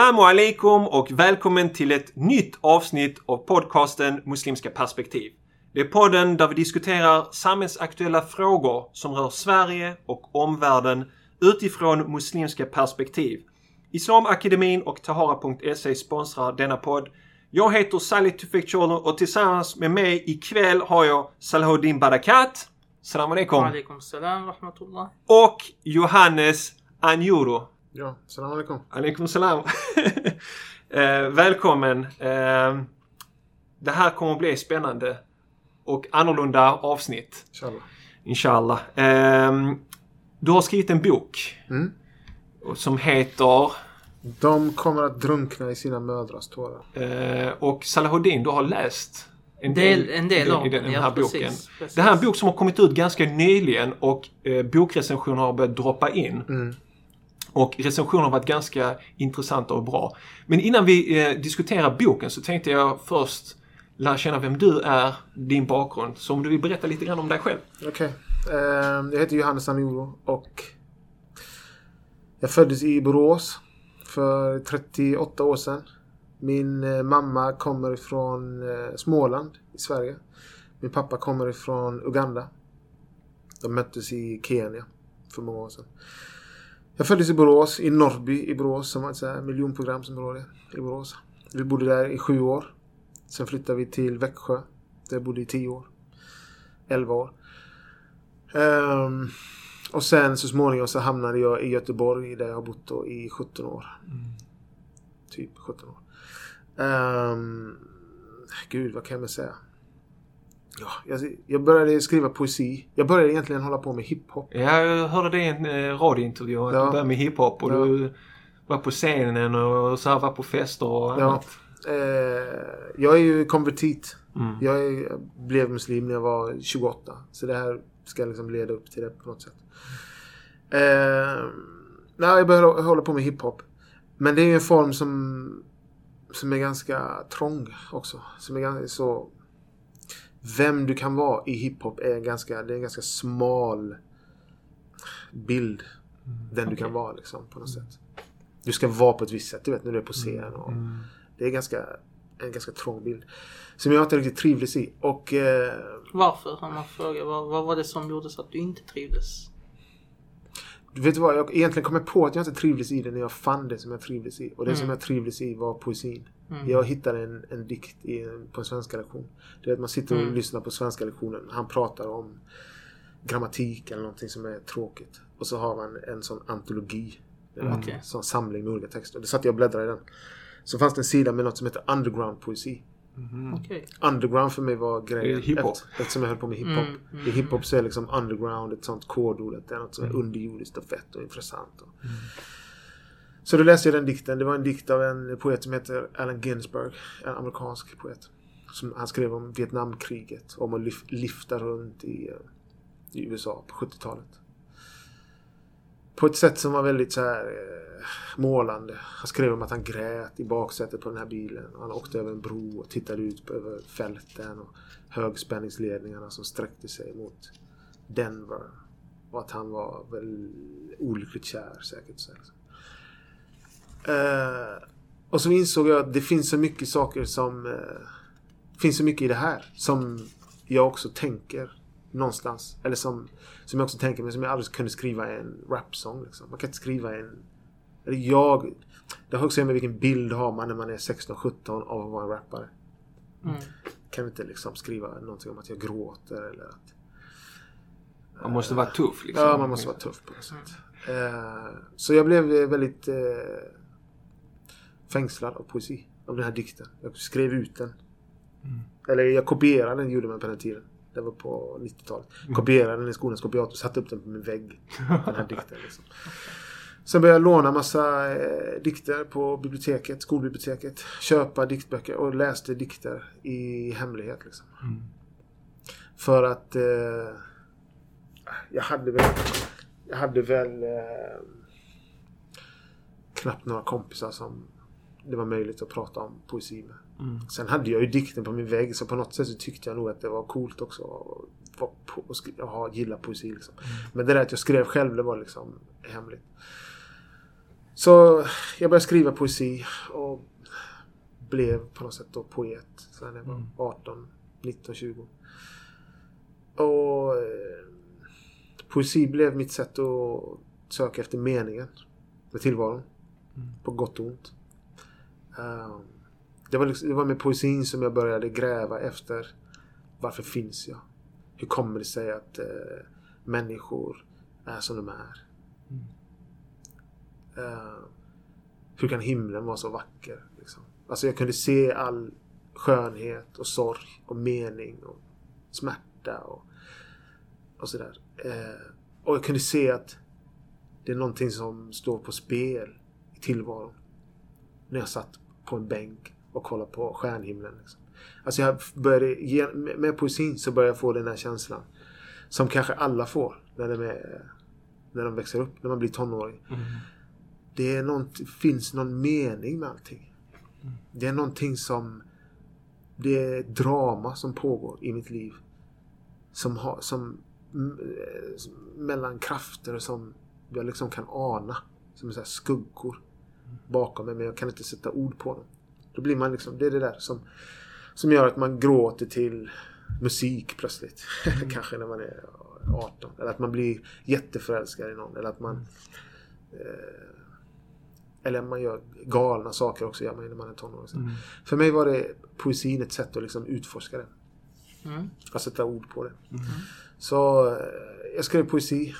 Assalamu alaikum och välkommen till ett nytt avsnitt av podcasten Muslimska perspektiv. Det är podden där vi diskuterar samhällsaktuella frågor som rör Sverige och omvärlden utifrån muslimska perspektiv. Islamakademin och Tahara.se sponsrar denna podd. Jag heter Salih Tufek och tillsammans med mig ikväll har jag Salahuddin Barakat. Salam alaikum. alaikum salam rahmatullah. Och Johannes Anjuro. Ja, salam alaikum. Alaikum salam. eh, välkommen. Eh, det här kommer att bli spännande och annorlunda avsnitt. Inshallah. Inshallah. Eh, du har skrivit en bok. Mm. Som heter... De kommer att drunkna i sina mödrars tårar. Eh, och Salahuddin, du har läst en del, en del av i den, den här ja, boken. Precis, precis. Det här är en bok som har kommit ut ganska nyligen och eh, bokrecensioner har börjat droppa in. Mm. Och recensionerna har varit ganska intressanta och bra. Men innan vi eh, diskuterar boken så tänkte jag först lära känna vem du är, din bakgrund. Så om du vill berätta lite grann om dig själv. Okej. Okay. Eh, jag heter Johannes Anjuro och jag föddes i Borås för 38 år sedan. Min eh, mamma kommer ifrån eh, Småland i Sverige. Min pappa kommer ifrån Uganda. De möttes i Kenya för många år sedan. Jag föddes i Borås, i Norrby i Borås, som var ett så här miljonprogramsområde i Borås. Vi bodde där i sju år. Sen flyttade vi till Växjö, där jag bodde i tio år. Elva år. Um, och sen så småningom så hamnade jag i Göteborg där jag har bott då i 17 år. Mm. Typ 17 år. Um, gud, vad kan jag säga? Ja, jag, jag, började skriva poesi. Jag började egentligen hålla på med hiphop. Ja, jag hörde det i en eh, radiointervju. Ja. du började med hiphop och ja. du var på scenen och så här var på fester och annat. Ja. Eh, jag är ju konvertit. Mm. Jag, är, jag blev muslim när jag var 28. Så det här ska liksom leda upp till det på något sätt. Eh, nej, jag började hålla på med hiphop. Men det är en form som, som är ganska trång också. Som är ganska så... Vem du kan vara i hiphop är ganska, det är en ganska smal bild. Mm. Den du kan vara liksom på något sätt. Du ska vara på ett visst sätt, du vet när du är på scen. Och mm. Det är ganska, en ganska trång bild. Som jag inte riktigt trivdes i. Och... Eh, Varför? Om man frågar. Vad, vad var det som gjorde så att du inte trivdes? Du vet vad? Jag egentligen kom på att jag inte trivdes i det när jag fann det som jag trivdes i. Och det mm. som jag trivdes i var poesin. Mm. Jag hittade en, en dikt i, på en svenska lektion. Du vet, man sitter och mm. lyssnar på svenska lektionen. Han pratar om grammatik eller någonting som är tråkigt. Och så har man en sån antologi. Mm. En sån samling med olika texter. Det satt jag och bläddrade i den. Så fanns det en sida med något som heter underground poesi. Mm. Okay. Underground för mig var grejen. Hiphop. eftersom jag höll på med hiphop. Mm, mm, I hiphop så är liksom underground ett sånt kodord. Det är något som är mm. underjordiskt och fett och intressant. Och. Mm. Så då läste jag den dikten. Det var en dikt av en poet som heter Allen Ginsberg. En amerikansk poet. Som han skrev om Vietnamkriget. Om att lyfta runt i, i USA på 70-talet. På ett sätt som var väldigt så här eh, målande. Han skrev om att han grät i baksätet på den här bilen. Han åkte över en bro och tittade ut över fälten och högspänningsledningarna som sträckte sig mot Denver. Och att han var väl olyckligt kär säkert. Så liksom eh, och så insåg jag att det finns så mycket saker som... Eh, finns så mycket i det här som jag också tänker någonstans. Eller som, som jag också tänker men som jag aldrig kunde skriva en rapsång. Liksom. Man kan inte skriva en... Eller jag... Det har också med vilken bild har man när man är 16-17 av att vara en rappare. Mm. Kan inte liksom skriva någonting om att jag gråter eller att... Man måste vara tuff liksom. Ja, man måste vara tuff på något sätt. Uh, så jag blev väldigt uh, fängslad av poesi. Av den här dikten. Jag skrev ut den. Mm. Eller jag kopierade den, gjorde man på den tiden. Det var på 90-talet. Mm. Kopierade den i skolans kopiator och satte upp den på min vägg. Den här dikten liksom. Sen började jag låna massa eh, dikter på biblioteket, skolbiblioteket. Köpa diktböcker och läste dikter i hemlighet. Liksom. Mm. För att eh, jag hade väl, jag hade väl eh, knappt några kompisar som det var möjligt att prata om poesi med. Mm. Sen hade jag ju dikten på min vägg så på något sätt så tyckte jag nog att det var coolt också att ha, gilla poesi. Liksom. Mm. Men det där att jag skrev själv det var liksom hemligt. Så jag började skriva poesi och blev på något sätt då poet. När jag var Mm. 18, 19, 20. Och eh, poesi blev mitt sätt att söka efter meningen med tillvaron. Mm. På gott och ont. Ehm, det, var liksom, det var med poesin som jag började gräva efter varför finns jag? Hur kommer det sig att eh, människor är som de är? Mm. Ehm, hur kan himlen vara så vacker? Liksom? Alltså jag kunde se all skönhet och sorg och mening och smärta och, och sådär. Eh, och jag kunde se att det är någonting som står på spel i tillvaron. När jag satt på en bänk och kollade på stjärnhimlen. Liksom. Alltså jag började, med poesin så började jag få den här känslan. Som kanske alla får när de, är, när de växer upp, när man blir tonåring. Mm. Det är något, finns någon mening med allting. Det är någonting som... Det är ett drama som pågår i mitt liv. Som har... Som, eh, mellan krafter som jag liksom kan ana. Som är så här skuggor bakom mig men jag kan inte sätta ord på dem. Då blir man liksom... Det är det där som, som gör att man gråter till musik plötsligt. Kanske när man är 18. Eller att man blir jätteförälskad i någon. Eller att man... Eh, eller man gör galna saker också gör man när man är tonåring. Mm. För mig var det poesin ett sätt att liksom utforska det. Mm. Att sätta ord på det. Mm. Så eh, jag skrev poesi.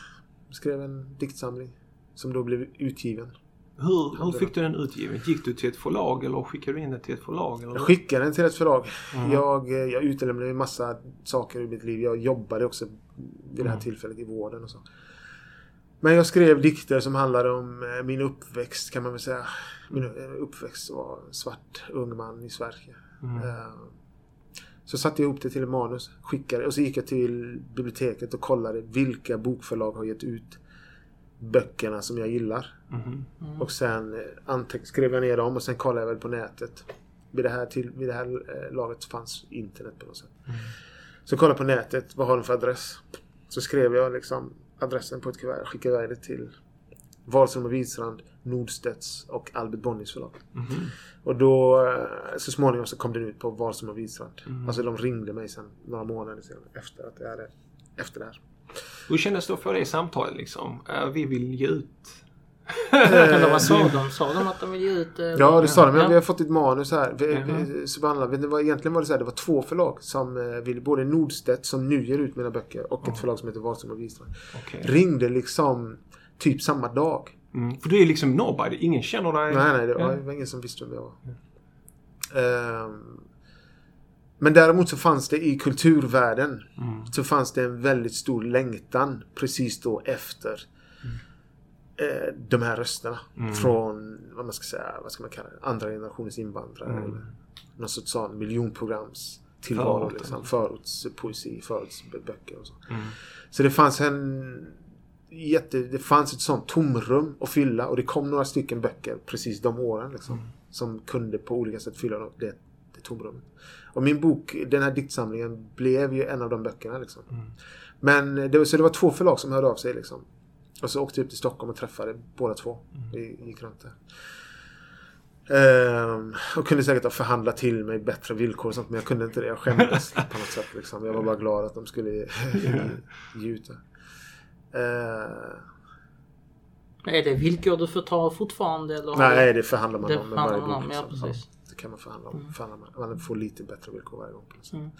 Skrev en diktsamling. Som då blev utgiven. Hur, hur fick du den utgiven? Gick du till ett förlag eller skickade du in den till ett förlag? Eller? Jag skickade den till ett förlag. Mm. Jag, eh, jag utelämnade en massa saker i mitt liv. Jag jobbade också vid det här Mm. tillfället i vården och så. Men jag skrev dikter som handlade om eh, min uppväxt kan man väl säga. Min eh, uppväxt var en svart ung man i Sverige. Mm. Så satte jag ihop det till ett manus, skickade och så gick jag till biblioteket och kollade vilka bokförlag har gett ut böckerna som jag gillar. Mhm. Mm. Och sen eh, skrev jag ner dem och sen kollade jag väl på nätet. Vid det här, till, vid det här eh, laget fanns internet på något sätt. Mm. Så kollade jag på nätet, vad har de för adress? Så skrev jag liksom adressen på ett kuvert, skickade iväg det till Wahlström och Widstrand, Nordstedts och Albert Bonniers förlag. Mhm. Och då eh, så småningom så kom den ut på Wahlström och Widstrand. Mm. Alltså de ringde mig sen några månader senare efter att jag hade, efter det här. Hur kändes det att få det samtalet liksom? Äh, vi vill ge ut... Eller vad sa de? Sa de att de vill ge ut eh, Ja, det sa de. Men Ja. vi har fått ett manus här. Vi, Jaha. vi, så behandlar vi- det var, egentligen var det så här, det var två förlag som eh, ville, både Nordstedt som nu ger ut mina böcker och Ja. ett förlag som heter Wahlström och Widstrand. Okej. Ringde liksom typ samma dag. Mm. För du är liksom nobody. Ingen känner dig. Nej, nej, det var, det var ingen som visste vem jag var. Ehm, men däremot så fanns det i kulturvärlden Mm. så fanns det en väldigt stor längtan precis då efter eh, de här rösterna. Mm. Från, vad man ska säga, vad ska man kalla det? Andra generationens invandrare. Mm. Eller någon sorts sån miljonprograms tillvaro. Förort, Liksom. Förortspoesi, förortsböcker och så. Mm. Så det fanns en jätte, det fanns ett sånt tomrum att fylla och det kom några stycken böcker precis de åren liksom. Mm. Som kunde på olika sätt fylla det, det tomrummet. Och min bok, den här diktsamlingen, blev ju en av de böckerna liksom. Mm. Men det, var- så det var två förlag som hörde av sig liksom. Och så åkte jag upp till Stockholm och träffade båda två. Mm. Vi gick runt där. Ehm, och kunde säkert ha förhandlat till mig bättre villkor och sånt men jag kunde inte det. Jag skämdes på något sätt liksom. Jag var bara glad att de skulle ge ut det. Ehm, Är det villkor du får ta fortfarande? Eller nej, det förhandlar man det om med förhandlar varje man bok. om, ja, liksom. precis. Kan man förhandla om. Mm. Förhandlar man. man får lite bättre villkor varje gång. Mm.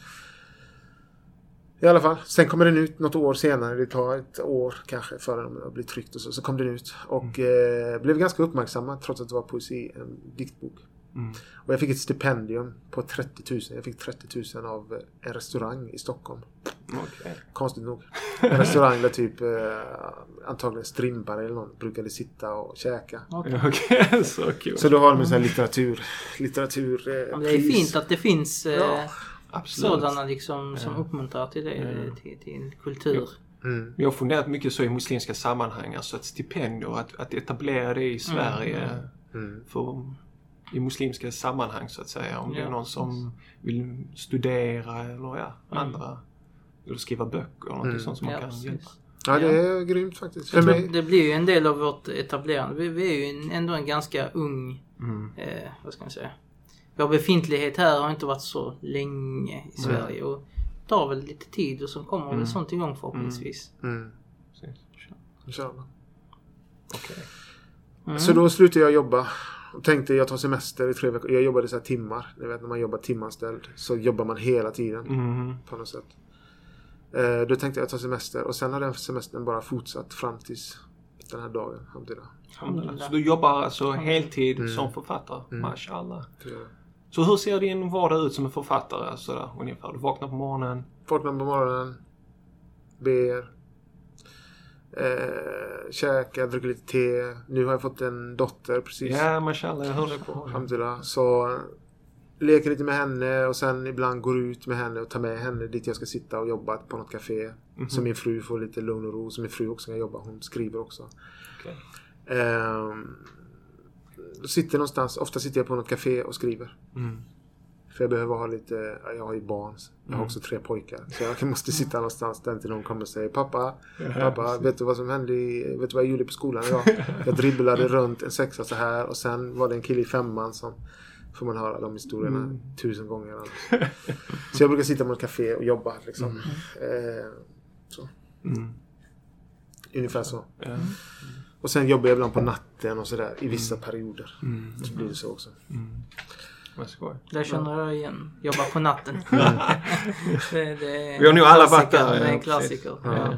I alla fall. Sen kommer den ut något år senare. Det tar ett år kanske före den blir tryckt och så. Så kom den ut. Och eh, blev ganska uppmärksammad trots att det var poesi. En diktbok. Mm. Och jag fick ett stipendium på 30 000. Jag fick 30 000 av eh, en restaurang i Stockholm. Okej. Konstigt nog. En restaurang där typ eh, antagligen strimpare eller någon brukade sitta och käka. Okej. Okej, så kul. Så då har de en sån här litteratur... litteratur eh, Ja, det är fint att det finns eh, Ja, Absolut. sådana liksom som Ja. uppmuntrar till det. Ja. Till, till kultur. Mm. Jag har funderat mycket så i muslimska sammanhang. Alltså att stipendier, att, att etablera det i Sverige. Mm. För, I muslimska sammanhang så att säga. Om det Ja, är någon som vill studera eller ja, andra. Eller skriva böcker eller något Mm. sånt som man Ja, kan precis. hjälpa. Ja, det Ja. är grymt faktiskt. För mig. Det blir ju en del av vårt etablerande. Vi, vi är ju en- ändå en ganska ung, Mm. eh, vad ska man säga. Vår befintlighet här har inte varit så länge i Sverige och det tar väl lite tid och så kommer Mm. väl sånt igång förhoppningsvis. Mm. Precis. Inshallah. Okej. Mm. Så då slutade jag jobba. Och tänkte jag tar semester i tre veckor. Jag jobbade så här timmar. Ni vet när man jobbar timanställd. Så jobbar man hela tiden. Mm. På något sätt. Eh, då tänkte jag ta semester. Och sen har den semestern bara fortsatt fram tills den här dagen. Alhamdulillah. Alhamdulillah. Så du jobbar alltså heltid som författare? Mashallah. Gör jag. Så hur ser din vardag ut som en författare? Alltså där, ungefär? Du vaknar på morgonen. Vaknar på morgonen. Ber. Eh, käkar, dricker lite te. Nu har jag fått en dotter precis. Ja, mashallah. Jag hörde på. Alhamdulillah. Så eh, leker lite med henne och sen ibland går ut med henne och tar med henne dit jag ska sitta och jobba på något café. Så min fru får lite lugn och ro. Så min fru också kan jobba. Hon skriver också. Ehm, då sitter någonstans. Ofta sitter jag på något café och skriver. Mm. För jag behöver ha lite, ja, jag har ju barn. Jag har också tre pojkar. Så jag måste sitta någonstans där till någon kommer och säger Pappa, pappa, vet du vad som hände i, vet du vad jag gjorde på skolan idag? Jag dribblade runt en sexa så här och sen var det en kille i femman som Får man höra de historierna tusen gånger. Så jag brukar sitta på ett café och jobba liksom. Eh, så. Mm. Ungefär så. Och sen jobbar jag ibland på natten och sådär i vissa perioder. Mm. Så blir det så också. Vad skoj. Där känner jag igen. Jobbar på natten. det, det är Vi har nog alla varit där, Det är ja, en klassiker. Ja.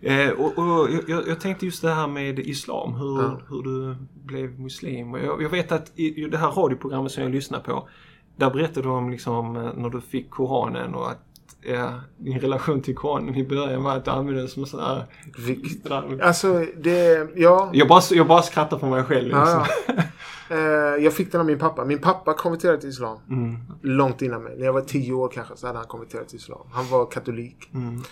Eh, och, och jag, jag tänkte just det här med islam, hur, Ja. hur du blev muslim. Jag, jag vet att i, i det här radioprogrammet som jag lyssnar på, där berättade du om liksom, eh, när du fick Koranen och att ja, din relation till Koranen i början var att du använde den som sån här... Alltså, det... Ja. Jag bara, jag bara skrattar för mig själv. Liksom. ja, ja. Eh, jag fick den av min pappa. Min pappa konverterade till islam. Mm, Långt innan mig. När jag var tio år kanske så hade han konverterat till islam. Han var katolik. mm,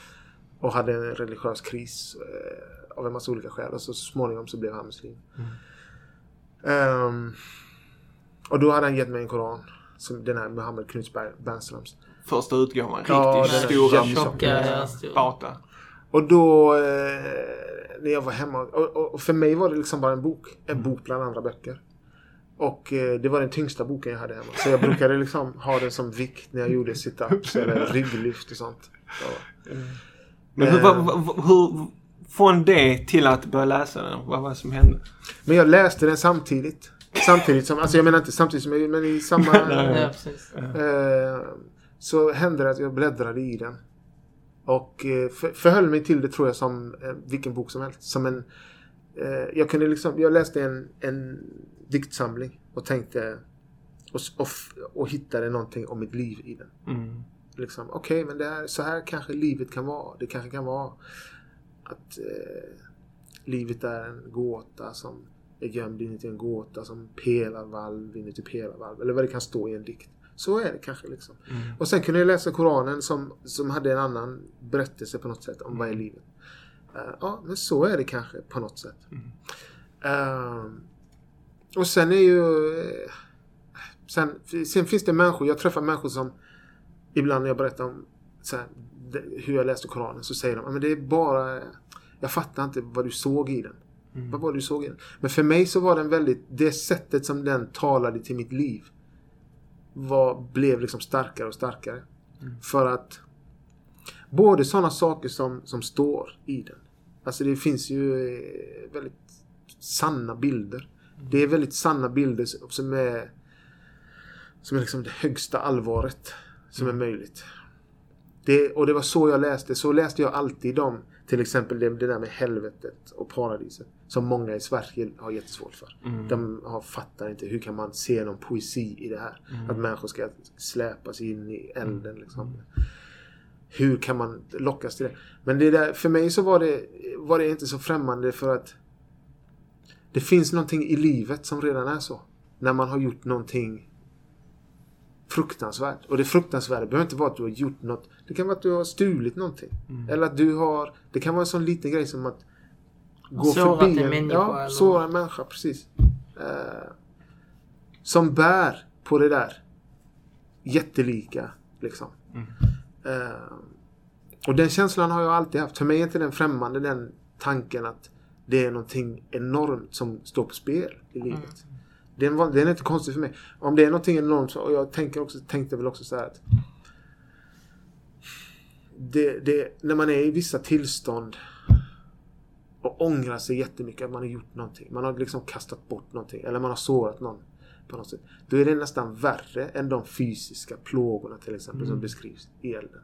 Och hade en religiös kris. Eh, av en massa olika skäl. Och så småningom så blev han muslim. Ehm, och då hade han gett mig en koran. Som den här Muhammed Knutsberg Bernströms. Första utgåvan. Riktigt Ja, stora. Tjocka, ja. Bata. Och då eh, när jag var hemma. Och, och, för mig var det liksom bara en bok. En bok bland andra böcker. Och eh, det var den tyngsta boken jag hade hemma. Så jag brukade liksom ha den som vikt när jag gjorde sit-ups eller rygglyft och sånt. Så. Men hur, Eh. vad- vad- hur, från det till att börja läsa den, vad var det som hände? Men jag läste den samtidigt. Samtidigt som, alltså jag menar inte samtidigt som, men i samma... Ja, precis. eh, så hände det att jag bläddrade i den. Och eh, för, förhöll mig till det tror jag som eh, vilken bok som helst. Som en... Eh, jag kunde liksom, jag läste en, en diktsamling och tänkte och, och, och hittade någonting om mitt liv i den. Mm. Liksom, Okej, men det här, så här kanske livet kan vara. Det kanske kan vara att eh, livet är en gåta som är gömd inuti en gåta som pelarvalv inuti pelarvalv. Eller vad det kan stå i en dikt. Så är det kanske liksom. Mm. Och sen kunde jag läsa Koranen som, som hade en annan berättelse på något sätt om vad är livet. Eh, ja, men så är det kanske på något sätt. Ehm, och sen är ju... sen, sen finns det människor, jag träffar människor som ibland när jag berättar om här, hur jag läste Koranen så säger de "Ja, men det är bara... Jag fattar inte vad du såg i den. Vad var det du såg i den? Men för mig så var den väldigt... Det sättet som den talade till mitt liv var, blev liksom starkare och starkare. För att både sådana saker som, som står i den. Alltså det finns ju eh, väldigt sanna bilder. Det är väldigt sanna bilder som är som är liksom det högsta allvaret som är möjligt. Det, och det var så jag läste. Så läste jag alltid om till exempel det, det där med helvetet och paradiset. Som många i Sverige har jättesvårt för. De har, fattar inte hur kan man se någon poesi i det här. Att människor ska släpas in i elden liksom. Hur kan man lockas till det? Men det där, för mig så var det, var det inte så främmande för att det finns någonting i livet som redan är så. När man har gjort någonting fruktansvärt. Och det fruktansvärda behöver inte vara att du har gjort något. Det kan vara att du har stulit någonting. Eller att du har... Det kan vara en sån liten grej som att gå Sårat förbi en människa Ja, eller- såra en människa. Precis. Eh, som bär på det där jättelika. Liksom. Eh, Och den känslan har jag alltid haft. För mig är inte den främmande den tanken att det är någonting enormt som står på spel i livet. Den, var, den är inte konstig för mig. Om det är någonting enormt och jag tänker också, tänkte väl också så här att det, det, när man är i vissa tillstånd och ångrar sig jättemycket att man har gjort någonting. Man har liksom kastat bort någonting eller man har sårat någon på något sätt. Då är det nästan värre än de fysiska plågorna till exempel som beskrivs i elden.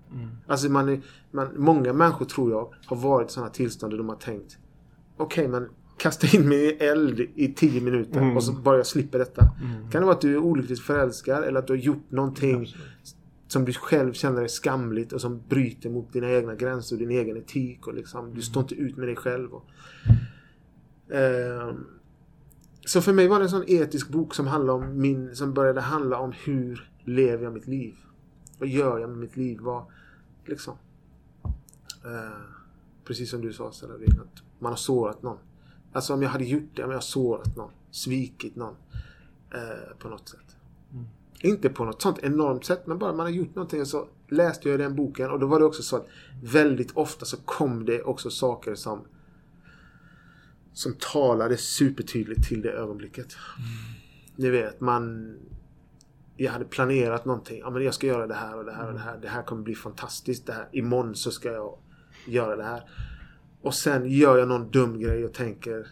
Alltså man är, man, många människor tror jag har varit i sådana tillstånd där de har tänkt Okej men kasta in mig i eld i 10 minuter och så bara jag slipper detta. Kan det vara att du är olyckligt förälskad eller att du har gjort någonting som du själv känner är skamligt och som bryter mot dina egna gränser och din egen etik. Och liksom, Du står inte ut med dig själv. Och, Ehm, så för mig var det en sån etisk bok som handlade om min, som började handla om hur lever jag mitt liv? Vad gör jag med mitt liv? Vad, liksom. Eh, precis som du sa Saladin, att man har sårat någon. Alltså om jag hade gjort det, om jag sårat någon, svikit någon eh, på något sätt. Inte på något sånt enormt sätt, men bara man har gjort någonting så läste jag den boken och då var det också så att väldigt ofta så kom det också saker som som talade supertydligt till det ögonblicket. Ni vet, man... Jag hade planerat någonting. Ja, men jag ska göra det här och det här och det här. Det här kommer bli fantastiskt. Det här. Imorgon så ska jag göra det här. Och sen gör jag någon dum grej och tänker...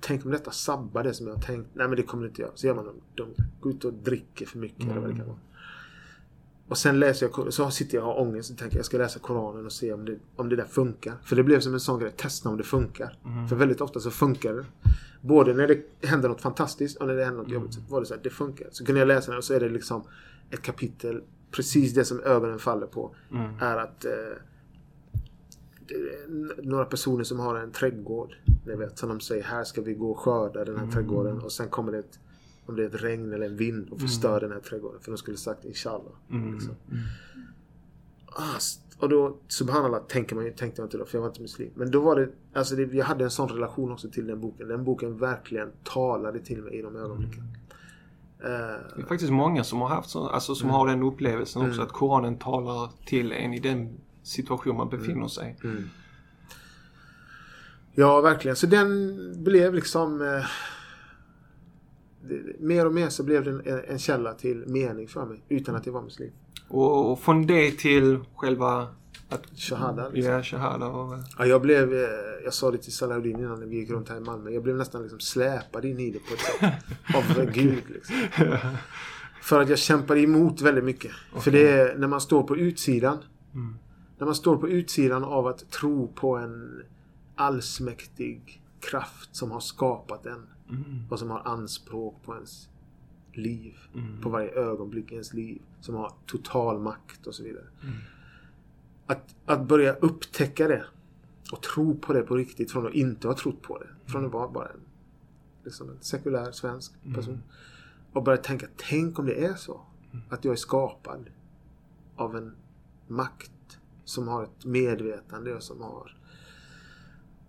Tänk om detta sabbar det som jag har tänkt. Nej men det kommer det inte göra. Så gör man någon dum grej. Gå ut och dricker för mycket eller vad det kan vara. Och sen läser jag, så sitter jag och har ångest och tänker jag ska läsa Koranen och se om det, om det där funkar. För det blev som en sån grej, testa om det funkar. För väldigt ofta så funkar det. Både när det händer något fantastiskt och när det händer något jobbigt. Så var det så här, det funkar. Så kunde jag läsa den och så är det liksom ett kapitel, precis det som ögonen faller på. Är att eh, några personer som har en trädgård. Ni vet, som de säger, här ska vi gå och skörda den här trädgården. Och sen kommer det ett, om det är ett regn eller en vind och förstör den här trädgården. För de skulle sagt inshallah. Liksom. Ah, st- och då, subhanallah, tänker man, tänkte jag inte då, för jag var inte muslim. Men då var det, alltså det, jag hade en sån relation också till den boken. Den boken verkligen talade till mig i de ögonblicken. Eh, Det är faktiskt många som har haft så, alltså som har den upplevelsen också att Koranen talar till en i den situation man befinner sig. Ja, verkligen. Så den blev liksom... Eh, det, mer och mer så blev den en, en källa till mening för mig. Utan att jag var muslim. Och, och från det till själva att Shahada. Liksom. ja, shahada och... Ja, jag blev... Eh, jag sa det till Salahuddin innan när vi gick runt här i Malmö. Jag blev nästan liksom släpad in i det på ett sätt. Av Gud liksom. För att jag kämpade emot väldigt mycket. För det är när man står på utsidan. När man står på utsidan av att tro på en allsmäktig kraft som har skapat en. Och som har anspråk på ens liv. På varje ögonblick i ens liv. Som har total makt och så vidare. Att, att börja upptäcka det. Och tro på det på riktigt från att inte ha trott på det. Från att vara bara en, liksom en sekulär svensk person. Och börja tänka, tänk om det är så. Att jag är skapad av en makt som har ett medvetande och som har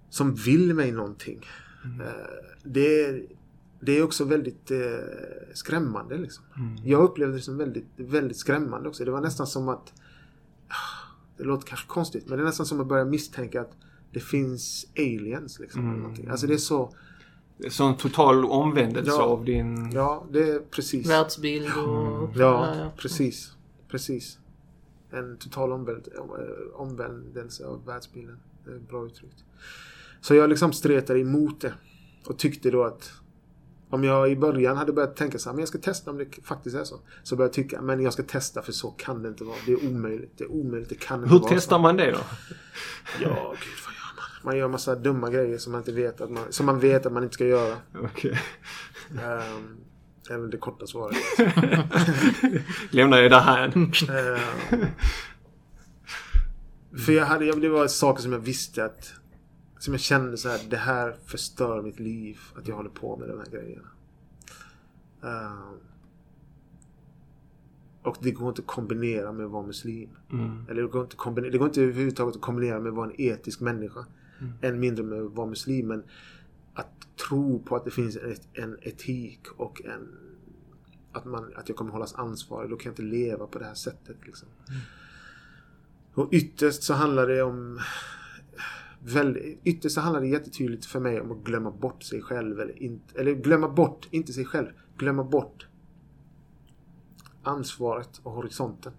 som vill mig någonting. Eh, Det, är, det är också väldigt eh, skrämmande. Liksom. Jag upplevde det som väldigt, väldigt skrämmande också. Det var nästan som att ah, det låter kanske konstigt, men det är nästan som att börja misstänka att det finns aliens. Liksom, eller någonting. Alltså det är så... Sån total omvändelse Ja. av din... Ja, det är precis. Världsbild och... Ja, precis. Precis. En total omvänd, eh, omvändelse av världsbilden. Bra uttryckt. Så jag liksom stretade emot det. Och tyckte då att om jag i början hade börjat tänka så här, men jag ska testa om det faktiskt är så. Så började jag tycka, men jag ska testa för så kan det inte vara. Det är omöjligt. Det är omöjligt. Det kan inte Hur vara testar så. man det då? Ja, gud vad gör man? Man gör massa dumma grejer som man inte vet att man, som man vet att man inte ska göra. Okej. Um, det är väl det korta svaret. Lämnar jag det här. Eh, För jag hade, det var saker som jag visste att som jag kände så här, det här förstör mitt liv. Att jag håller på med de här grejerna. Eh, och det går inte att kombinera med att vara muslim. Mm. Eller det går inte, kombinera, det går inte överhuvudtaget att kombinera med att vara en etisk människa. Mm. Än mindre med att vara muslim. Men att tro på att det finns en, en etik och en... Att, man, att jag kommer hållas ansvarig. Då kan jag inte leva på det här sättet. Liksom. Och ytterst så handlar det om... Väldigt, ytterst så handlar det jättetydligt för mig om att glömma bort sig själv. Eller, inte, eller glömma bort, inte sig själv. Glömma bort ansvaret och horisonten.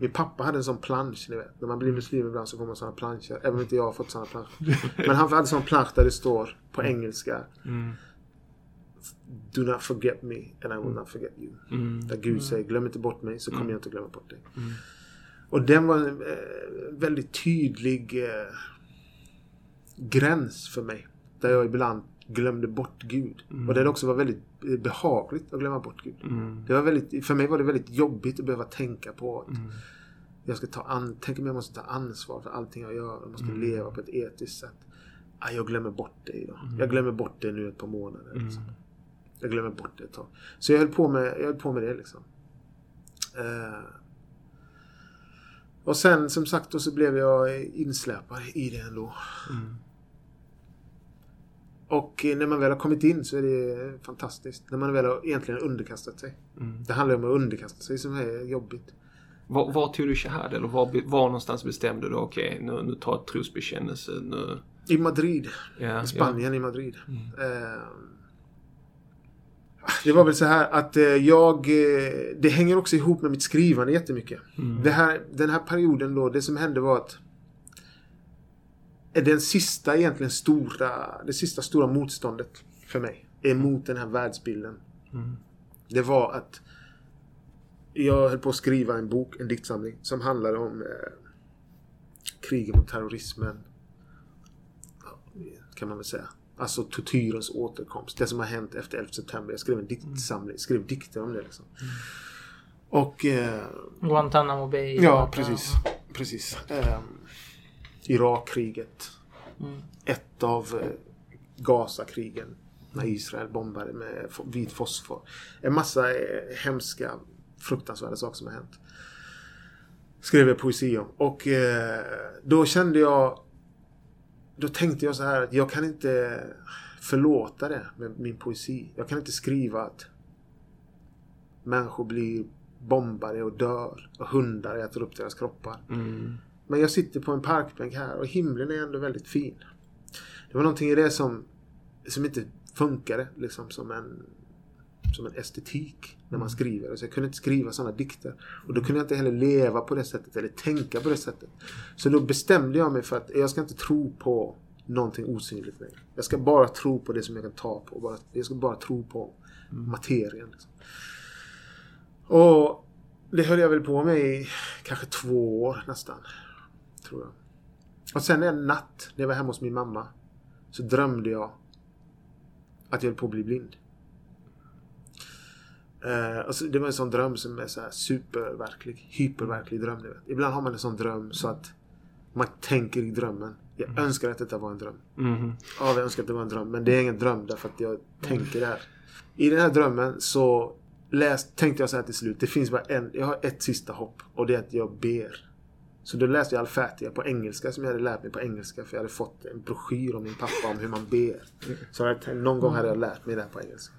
Min pappa hade en sån plansch, ni vet. När man blir muslim ibland så får man såna planscher. Även om inte jag har fått såna planscher. Men han hade en sån plansch där det står på engelska. Mm. Do not forget me and I will not forget you. Mm. Där Gud säger glöm inte bort mig så kommer jag inte glömma bort dig. Mm. Och den var en eh, väldigt tydlig eh, gräns för mig. Där jag ibland glömde bort Gud. Och där det också var väldigt eh, behagligt att glömma bort Gud. Mm. Det var väldigt, för mig var det väldigt jobbigt att behöva tänka på att Mm. jag ska ta an, tänk om jag måste ta ansvar för allting jag gör. Jag måste Mm. leva på ett etiskt sätt. Ah, jag glömmer bort det idag. Jag glömmer bort det nu ett par månader. Liksom. Mm. Jag glömmer bort det ett tag. Så jag höll på med, jag höll på med det liksom. Eh, och sen som sagt då så blev jag insläpad i det ändå. Mm. Och när man väl har kommit in så är det fantastiskt. När man väl har egentligen underkastat sig. Mm. Det handlar om att underkasta sig som är jobbigt. Var, var tog du shahad? Eller var, var någonstans bestämde du okej, nu, nu tar jag trosbekännelse. Nu, I Madrid. I Spanien i Madrid. Mm. Eh, det var väl så här att eh, jag... Eh, det hänger också ihop med mitt skrivande jättemycket. Mm. Det här, den här perioden då, det som hände var att eh, den sista egentligen stora, det sista stora motståndet för mig emot den här världsbilden. Mm. Det var att jag höll på att skriva en bok, en diktsamling, som handlade om eh, kriget mot terrorismen. Kan man väl säga. Alltså tortyrens återkomst. Det som har hänt efter 11 september. Jag skrev en diktsamling, skrev dikter om det liksom. Och... Eh, Guantanamo Bay. ja, precis. Precis. Eh, Irakkriget. Mm. Ett av eh, Gazakrigen. När Israel bombade med vit fosfor. En massa eh, hemska, fruktansvärda saker som har hänt. Skrev jag poesi om. Och eh, då kände jag... Då tänkte jag så här att jag kan inte förlåta det med min poesi. Jag kan inte skriva att människor blir bombade och dör. Och hundar äter upp deras kroppar. Mm. Men jag sitter på en parkbänk här och himlen är ändå väldigt fin. Det var någonting i det som, som inte funkade liksom som en, som en estetik när man skriver. Så jag kunde inte skriva sådana dikter. Och då kunde jag inte heller leva på det sättet eller tänka på det sättet. Så då bestämde jag mig för att jag ska inte tro på någonting osynligt längre. Jag ska bara tro på det som jag kan ta på. Bara, jag ska bara tro på materien. Liksom. Och det höll jag väl på med i kanske två år nästan. Tror jag. Och sen en natt när jag var hemma hos min mamma. Så drömde jag att jag höll på att bli blind. Eh, alltså det var en sån dröm som är så här superverklig. Hyperverklig dröm. Vet. Ibland har man en sån dröm så att man tänker i drömmen. Jag önskar att detta var en dröm. Mhm. Ja, jag önskar att det var en dröm. Men det är ingen dröm därför att jag tänker där. I den här drömmen så läst, tänkte jag så här till slut. Det finns bara en, jag har ett sista hopp. Och det är att jag ber. Så då läste jag Al-Fatiha på engelska som jag hade lärt mig på engelska. För jag hade fått en broschyr av min pappa om hur man ber. Så jag någon gång hade jag lärt mig det här på engelska.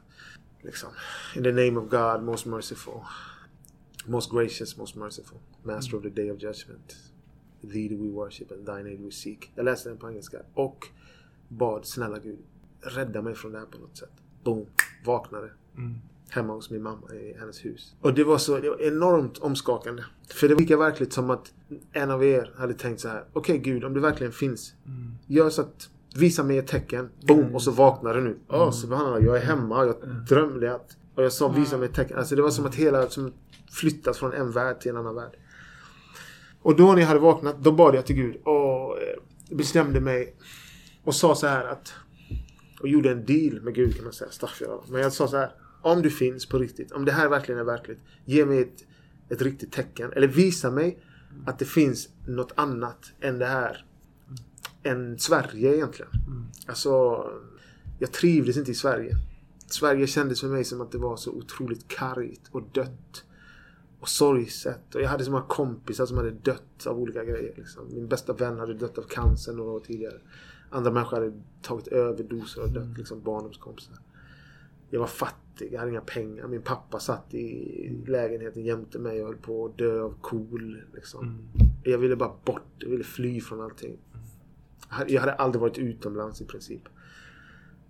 Liksom. In the name of God, most merciful. Most gracious, most merciful. Master of the day of judgment. Thee do we worship and thine aid we seek. Jag läste den på engelska. Och bad snälla Gud, rädda mig från det här på något sätt. Boom. Vaknade. Mm. Hemma hos min mamma i hennes hus. Och det var så det var enormt omskakande. För det var lika verkligt som att en av er hade tänkt så här. Okej Gud, om det verkligen finns. Mm. Gör så att Visa mig ett tecken. Boom! Och så vaknar du nu. Ja, oh, subhanallah. Jag är hemma. Jag drömde att... Och jag sa visa mig ett tecken. Alltså det var som att hela... Som flyttas från en värld till en annan värld. Och då när jag hade vaknat, då bad jag till Gud och eh, bestämde mig och sa så här att och gjorde en deal med Gud kan man säga. Men jag sa så här. Om du finns på riktigt, om det här verkligen är verkligt. Ge mig ett, ett riktigt tecken. Eller visa mig att det finns något annat än det här. Än Sverige egentligen. Alltså, jag trivdes inte i Sverige. Sverige kändes för mig som att det var så otroligt kargt och dött. Och sorgset. Och jag hade så många kompisar som hade dött av olika grejer. Liksom. Min bästa vän hade dött av cancer några år tidigare. Andra människor hade tagit överdoser och dött. Liksom barndomskompisar. Jag var fattig, jag hade inga pengar. Min pappa satt i lägenheten jämte mig och höll på att dö av KOL. Liksom. Jag ville bara bort. Jag ville fly från allting. Jag hade- aldrig varit utomlands i princip.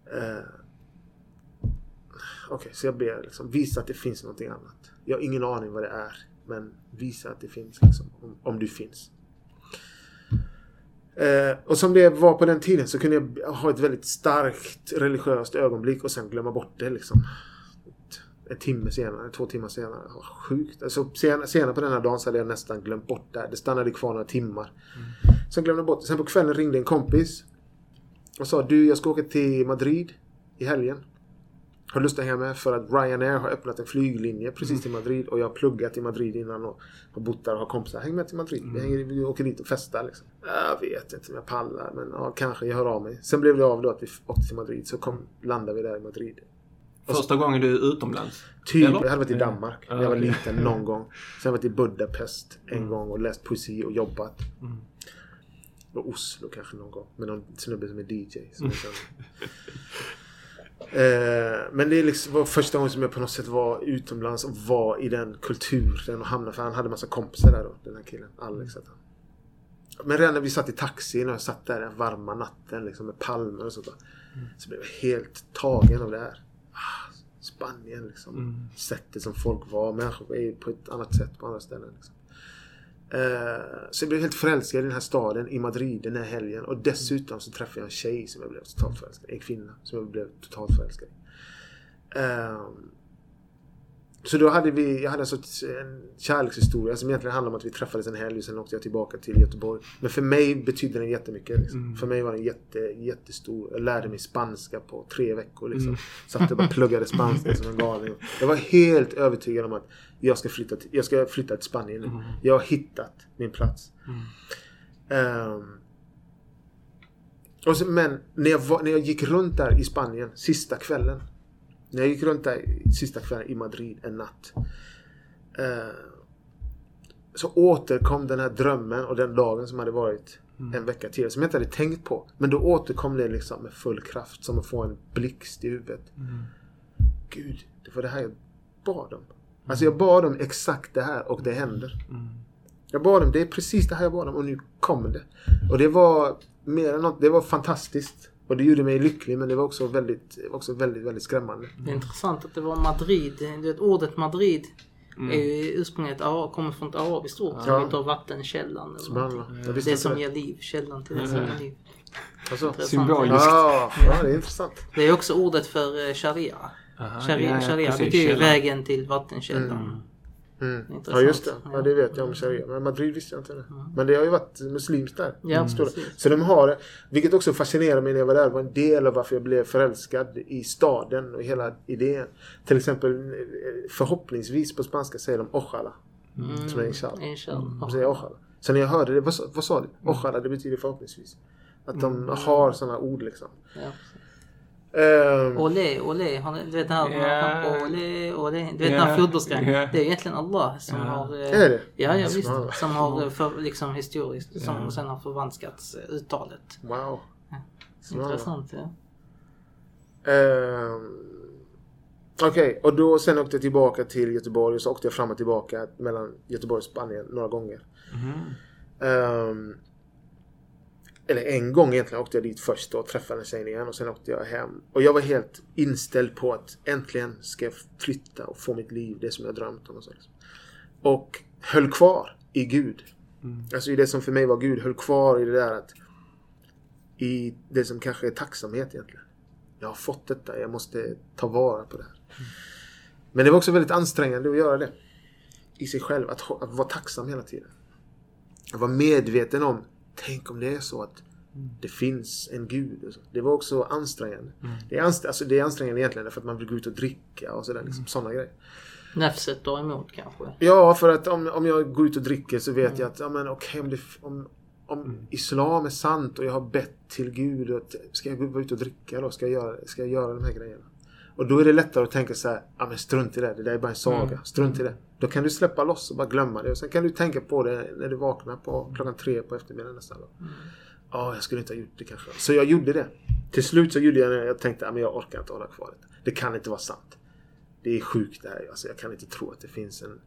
Eh, Okej, så jag ber liksom, visa att det finns någonting annat. Jag har ingen aning vad det är. Men visa att det finns liksom, om, om du finns. Eh, och som det var på den tiden så kunde jag ha ett väldigt starkt religiöst ögonblick och sen glömma bort det liksom. En timme senare, två timmar senare. Vad Sjukt. Alltså, senare, senare på den här dagen så hade jag nästan glömt bort det. här. Det stannade kvar några timmar. Sen glömde jag bort det. Sen på kvällen ringde en kompis. Och sa du jag ska åka till Madrid i helgen. Har lust att hänga med för att Ryanair har öppnat en flyglinje precis till Madrid och jag har pluggat i Madrid innan och har bott där och har kompisar. Häng med till Madrid. Vi, hänger, vi åker dit och festar liksom. Jag vet inte om jag pallar men ja, kanske jag hör av mig. Sen blev det av då att vi åkte till Madrid så kom, landade vi där i Madrid. Första gången du är utomlands? Typ, Eller? jag hade varit i. Danmark när Ja, jag var liten någon gång. Sen har jag varit i Budapest en gång och läst poesi och jobbat. Mm. Och Oslo kanske någon gång. Med någon snubbe som är DJ. Som. Eh, men det är liksom var första gången som jag på något sätt var utomlands och var i den kulturen och hamnade. För han hade massa kompisar där då, den här killen. Alex hette han. Men redan när vi satt i taxin och jag satt där den varma natten liksom med palmer och sånt där. Så blev jag helt tagen av det här. Ah, Spanien liksom. Mm. Sättet som folk var. Människor är på ett annat sätt på andra ställen. Liksom. Eh, så jag blev helt förälskad i den här staden, i Madrid, den här helgen. Och dessutom så träffade jag en tjej som jag blev totalt förälskad i. En kvinna som jag blev totalt förälskad i. Ehm, så då hade vi, jag hade alltså ett- en kärlekshistoria som egentligen handlade om att vi träffades en helg och sen åkte jag tillbaka till Göteborg. Men för mig betydde den jättemycket. Liksom. Mm. För mig var den jätte, jättestor. Jag lärde mig spanska på tre veckor. Liksom. Mm. Satt och bara pluggade spanska som en galning. Jag var helt övertygad om att jag ska flytta till, jag ska flytta till Spanien nu. Mm. Jag har hittat min plats. Mm. Ehm, och så, men när jag, var, när jag gick runt där i Spanien sista kvällen. När jag gick runt där sista kvällen i Madrid en natt. eh, så återkom den här drömmen och den dagen som hade varit en vecka tidigare. Som jag inte hade tänkt på. Men då återkom det liksom med full kraft. Som att få en blixt i huvudet. Mm. Gud, det var det här jag bad om. Alltså jag bad om exakt det här och det händer. Mm. Jag bad om, det är precis det här jag bad om och nu kommer det. Och det var mer än något, det var fantastiskt. Och det gjorde mig lycklig men det var också väldigt, också väldigt, väldigt skrämmande. Det är intressant att det var Madrid. Du vet, ordet Madrid Mm. är ju ursprungligen ett kommer från ett arabiskt ord som Ja. betyder vattenkällan. Eller någonting. Det som det. ger liv. Källan till det som Mm. ger liv. Alltså. Symboliskt. ja, ja, det är intressant. Det är också ordet för eh, sharia. Aha, Sharia, ja, ja, sharia precis, betyder källan. vägen till vattenkällan. Mm. Mm. Ja just det. Ja det vet jag om sharia. Men Madrid visste jag inte det. Men det har ju varit muslimskt där. Ja, precis. Så de har det. Vilket också fascinerar mig när jag var där. var en del av varför jag blev förälskad i staden och hela idén. Till exempel förhoppningsvis på spanska säger de ojalá. Mm. Som är inshallah. Inshallah. De säger ojalá. Så när jag hörde det, vad, sa- vad sa du? Ojalá det betyder förhoppningsvis. Att de har sådana ord liksom. Ja, Ehm, Olé, olé. Du vet det här olé, olé. Du vet den här ja. Det är egentligen Allah som har... eh, Är det? Ja, ja visst. Som har eh, för, liksom historiskt, som Ja. sen har förvanskats eh, uttalet. wow. Intressant ja. Ehm, Okej, och då sen åkte jag tillbaka till Göteborg och så åkte jag fram och tillbaka mellan Göteborg och Spanien några gånger. Ehm, eller en gång egentligen åkte jag dit först och träffade tjejen igen och sen åkte jag hem. Och jag var helt inställd på att äntligen ska jag flytta och få mitt liv, det som jag drömt om. Och, så och höll kvar i Gud. Mm. Alltså i det som för mig var Gud, höll kvar i det där att i det som kanske är tacksamhet egentligen. Jag har fått detta, jag måste ta vara på det här. Men det var också väldigt ansträngande att göra det. I sig själv, att, att vara tacksam hela tiden. Att vara medveten om, tänk om det är så att det finns en gud. Det var också ansträngande. Det, är anst- alltså det är ansträngande egentligen för att man vill gå ut och dricka och sådär. Liksom, sådana grejer. Nafset tar emot kanske. Ja, för att om, om jag går ut och dricker så vet jag att ja, men, okej, om, det, om, om Islam är sant och jag har bett till Gud. Och, ska jag gå ute och dricka då? Ska jag, göra, ska jag göra de här grejerna? Och då är det lättare att tänka så här, ja men strunt i det. Det där är bara en saga. Strunt i det. Då kan du släppa loss och bara glömma det. Och sen kan du tänka på det när du vaknar på klockan tre på eftermiddagen nästan. Då. Ja, jag skulle inte ha gjort det kanske. Så jag gjorde det. Till slut så gjorde jag det. Jag tänkte, men jag orkar inte hålla kvar det. Det kan inte vara sant. Det är sjukt det här. Alltså, jag kan inte tro att det finns en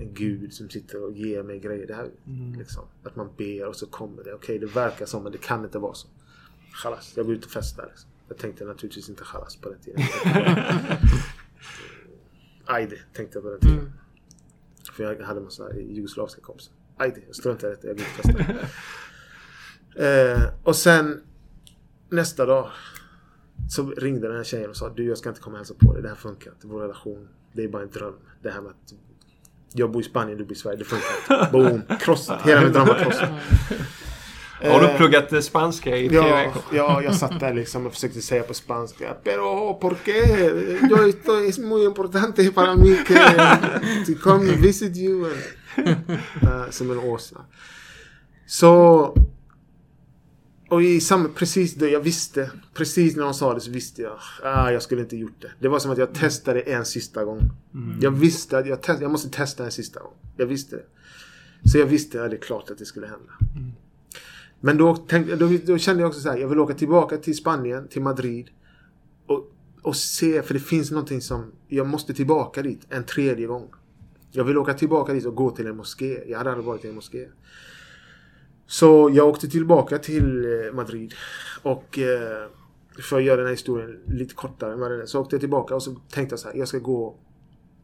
en gud som sitter och ger mig grejer. Det här, Mm. liksom, att man ber och så kommer det. Okej, det verkar som men det kan inte vara så. Chalas, jag går ut och festar. Liksom. Jag tänkte naturligtvis inte chalas på den tiden. Ajde tänkte jag på den tiden. Mm. För jag hade massa jugoslaviska kompisar. Ajde, jag struntar i detta. Jag ut och festar. eh, och sen nästa dag så ringde den här tjejen och sa du jag ska inte komma och hälsa på dig. Det här funkar inte. Vår relation, det är bara en dröm. Det här med att jag bor i Spanien, du bor i Sverige. Det funkar inte. Boom! Krossat. Hela min dröm var krossad. Har du Eh, pluggat eh, spanska i tre Ja, veckor? ja, jag satt där liksom och försökte säga på spanska. Pero, ¿por qué? Yo estoy, es muy importante para mí que to come visit you. Uh, som en åsna. Så... Och i samma, precis då jag visste, precis när de sa det så visste jag. Ah, jag skulle inte gjort det. Det var som att jag testade en sista gång. Jag visste att jag, test, jag måste testa en sista gång. Jag visste det. Så jag visste att det är klart att det skulle hända. Men då, tänkte, då, då kände jag också så här, jag vill åka tillbaka till Spanien, till Madrid. Och, och se, för det finns någonting som, jag måste tillbaka dit en tredje gång. Jag vill åka tillbaka dit och gå till en moské. Jag hade aldrig varit i en moské. Så jag åkte tillbaka till eh, Madrid. Och eh, för att göra den här historien lite kortare än vad den är. Så åkte jag tillbaka och så tänkte jag så här, jag ska gå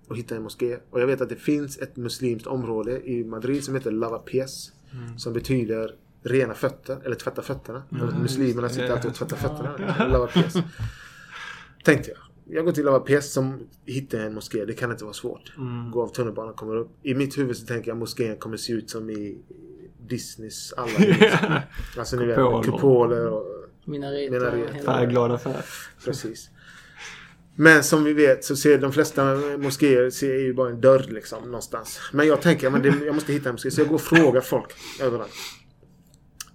och hitta en moské. Och jag vet att det finns ett muslimskt område i Madrid som heter Lavapiés. Som betyder rena fötter, eller tvätta fötterna. Eller Muslimerna sitter alltid och tvättar fötterna. Lavapiés. Tänkte jag. Jag går till Lavapiés som hittar en moské. Det kan inte vara svårt. Går av tunnelbanan, kommer upp. I mitt huvud så tänker jag moskén kommer se ut som i Disneys alla hus. Alltså ni vet, Kupoler. och Minareter. Färgglada färg. Precis. Men som vi vet så ser de flesta moskéer ser ju bara en dörr liksom någonstans. Men jag tänker men det, jag måste hitta en moské. Så jag går och frågar folk överallt.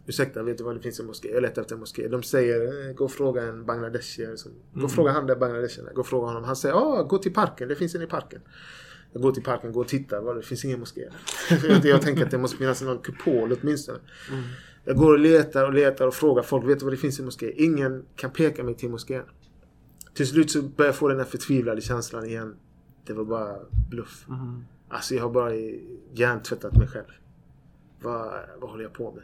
Ursäkta, vet du var det finns en moské? Jag letar efter en moské. De säger, eh, gå och fråga en bangladeshier. som- Gå och fråga han där bangladeshien. Gå och fråga honom. Han säger, ah, gå till parken. Det finns en i parken. Jag går till parken, går och tittar. Var det finns ingen moské. jag, tänker att det måste finnas någon kupol åtminstone. Jag går och letar och letar och frågar folk. Vet du vad det finns i moské? Ingen kan peka mig till moskén. Till slut så börjar jag få den här förtvivlade känslan igen. Det var bara bluff. Alltså jag har bara hjärntvättat mig själv. Vad, vad håller jag på med?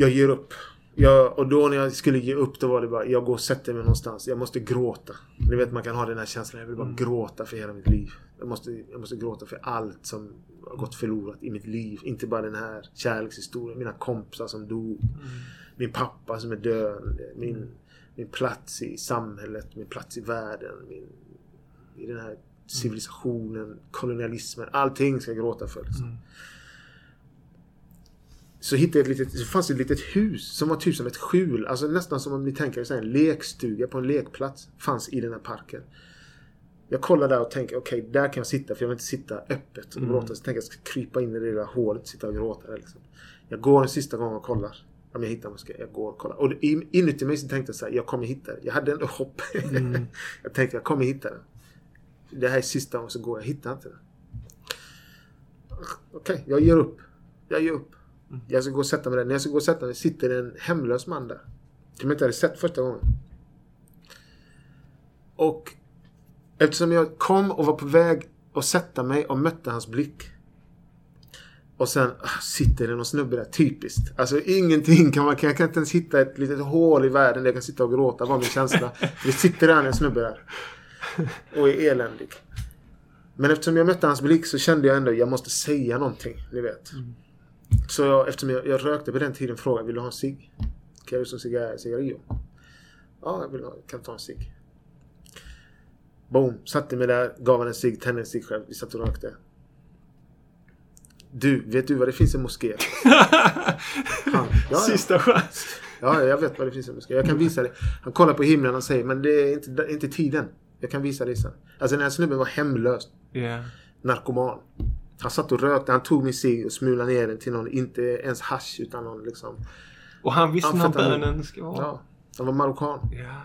Jag ger upp. Jag, och då när jag skulle ge upp då var det bara, jag går och sätter mig någonstans. Jag måste gråta. Ni vet man kan ha den här känslan, jag vill bara gråta för hela mitt liv. Jag måste, jag måste gråta för allt som har gått förlorat i mitt liv. Inte bara den här kärlekshistorien, mina kompisar som dog. Min pappa som är död. Min, min plats i samhället, min plats i världen. Min, I den här civilisationen, kolonialismen. Allting ska jag gråta för. Liksom. Så hittade jag ett litet, så fanns det ett litet hus som var typ som ett skjul. Alltså nästan som om ni tänker er en lekstuga på en lekplats. Fanns i den här parken. Jag kollar där och tänker okej, där kan jag sitta för jag vill inte sitta öppet och gråta. Så tänker jag ska krypa in i det lilla hålet och sitta och gråta där liksom. Jag går en sista gång och kollar. Om jag hittar moské. Jag går och kollar. Och in- inuti mig så tänkte jag så här, jag kommer hitta det. Jag hade ändå hopp. jag tänkte jag kommer hitta det. Det här är sista gången så går jag. Hittar inte det. Okej, jag ger upp. Jag ger upp. Jag ska gå och sätta mig där. När jag ska gå och sätta mig sitter en hemlös man där. Som jag inte hade sett första gången. Och eftersom jag kom och var på väg att sätta mig och mötte hans blick. Och sen ah, sitter det någon snubbe där. Typiskt. Alltså ingenting kan man... Jag kan inte ens hitta ett litet hål i världen där jag kan sitta och gråta. Vad min känsla. Det sitter där en snubbe där. Och är eländig. Men eftersom jag mötte hans blick så kände jag ändå att jag måste säga någonting. Ni vet. Så jag, eftersom jag, jag rökte på den tiden frågade vill du ha en cigg? Quieres un cigar- cigarrillo? Ja, jag vill ha, kan ta en cigg. Boom, satte mig där, gav han en cigg, tände en cigg själv. Vi satt och rökte. Du, vet du vad det finns en moské? Han, ja. Sista chans. Ja, jag vet vad det finns en moské. Jag kan visa dig. Han kollar på himlen och säger, men det är inte, inte tiden. Jag kan visa dig sen. Alltså den här snubben var hemlös. Ja. Narkoman. Han satt och rökte, han tog min cigg och smulade ner den till någon, inte ens hasch utan någon liksom. Och han visste när bönen ska vara. Ja. Han var marockan. Ja.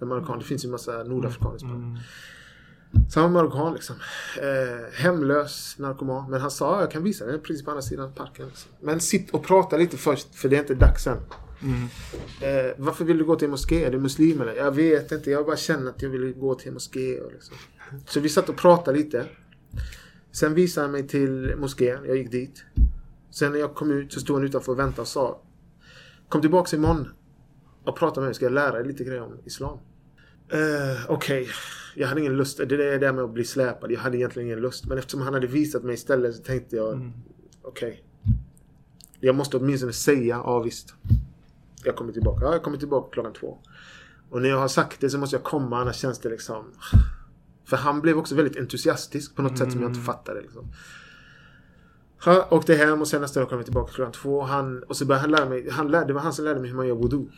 En marockan. Det finns ju en massa nordafrikaner i Spanien. Mm. Så han var marockan liksom. Eh, hemlös narkoman. Men han sa, "Ja, jag kan visa dig precis på andra sidan parken. Liksom. Men sitt och prata lite först, för det är inte dags än. Mm. Eh, varför vill du gå till en moské? Är du muslim eller? Jag vet inte. Jag bara känner att jag vill gå till en moské. Och liksom. Så vi satt och pratade lite. Sen visade han mig till moskén. Jag gick dit. Sen när jag kom ut så stod han utanför och väntade och sa Kom tillbaks imorgon och prata med mig. Ska jag lära dig lite grejer om Islam? Uh, Okej, jag hade ingen lust. Det är det där med att bli släpad. Jag hade egentligen ingen lust. Men eftersom han hade visat mig istället så tänkte jag Mm. okej. Jag måste åtminstone säga ja visst. Jag kommer tillbaka. Ja, jag kommer tillbaka klockan två. Och när jag har sagt det så måste jag komma annars känns det liksom... För han blev också väldigt entusiastisk på något sätt som jag inte fattade. Liksom. Jag åkte hem och sen nästa dag kom jag tillbaka klockan två. Han, och så började han lära mig. Han lärde, det var han som lärde mig hur man gör voodoo.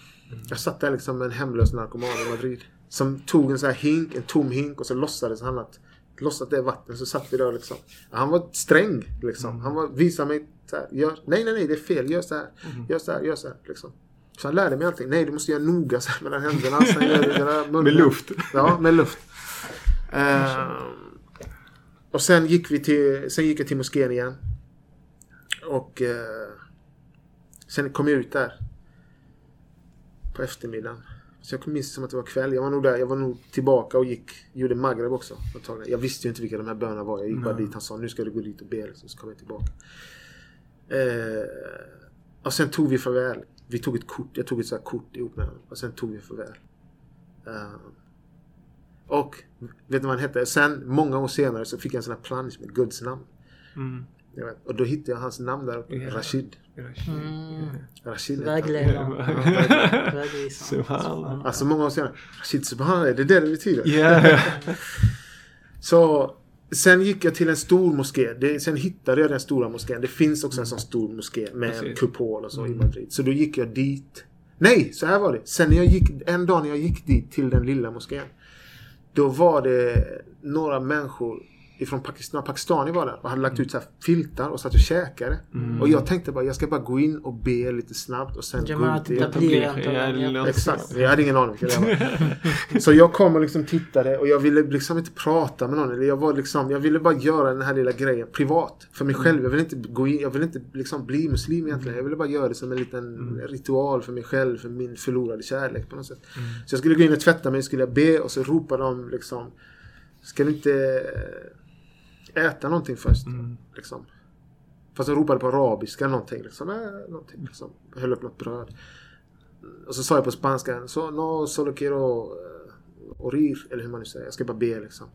Jag satt där liksom med en hemlös narkoman i Madrid. Som tog en sån här hink, en tom hink och så låtsades han att låtsat det är vatten. Så satt vi där liksom. Han var sträng liksom. Han var, visade mig så här, gör, nej nej nej det är fel, gör så här. Gör så här, gör så här liksom. Så han lärde mig allting. Nej du måste göra noga så här mellan händerna. Sen gör du. Med luft. Ja, med luft. Ehm, och sen gick vi till, sen gick jag till moskén igen. Och eh, sen kom jag ut där. På eftermiddagen. Så jag minns som att det var kväll. Jag var nog där. Jag var nog tillbaka och gick, gjorde Maghreb också. Jag visste ju inte vilka de här bönerna var. Jag gick bara dit. Han sa nu ska du gå dit och be. liksom, Så kom jag tillbaka. Eh, och sen tog vi farväl. Vi tog ett kort. Jag tog ett sånt här kort ihop med honom. Och sen tog vi farväl. Eh, och vet du vad han hette? Sen många år senare så fick jag en sån här plansch med Guds namn. Mm. Vet. Och då hittade jag hans namn där uppe. Ja. Rashid. Mm. Rashid hette han. Vägledare. Vägvisare. Subhanallah. Alltså många år senare. Rashid Subhanallah, det är det det betyder. Ja. Så sen gick jag till en stor moské. Det, sen hittade jag den stora moskén. Det finns också en sån stor moské med en kupol och så Mm. i Madrid. Så då gick jag dit. Nej, så här var det. Sen när jag gick, en dag när jag gick dit till den lilla moskén. Då var det några människor ifrån Pakistan, pakistanier var där och hade lagt ut så här filtar och satt och käkade. Mm. Och jag tänkte bara, jag ska bara gå in och be lite snabbt och sen gå ut igen. Exakt, jag hade ingen aning vilka det var. Så jag kom och liksom tittade och jag ville liksom inte prata med någon. Eller jag, var liksom, jag ville bara göra den här lilla grejen privat. För mig själv. Jag ville inte gå in, jag ville inte liksom bli muslim egentligen. Jag ville bara göra det som en liten ritual för mig själv. För min förlorade kärlek på något sätt. Så jag skulle gå in och tvätta mig, skulle jag be och så ropade de liksom Ska du inte äta någonting först? Mm. Liksom. Fast de ropade på arabiska någonting. Liksom. Äh, någonting liksom. Höll upp något bröd. Och så sa jag på spanska. Så, no solo quiero uh, orir. Eller hur man nu säger. Jag ska bara be liksom.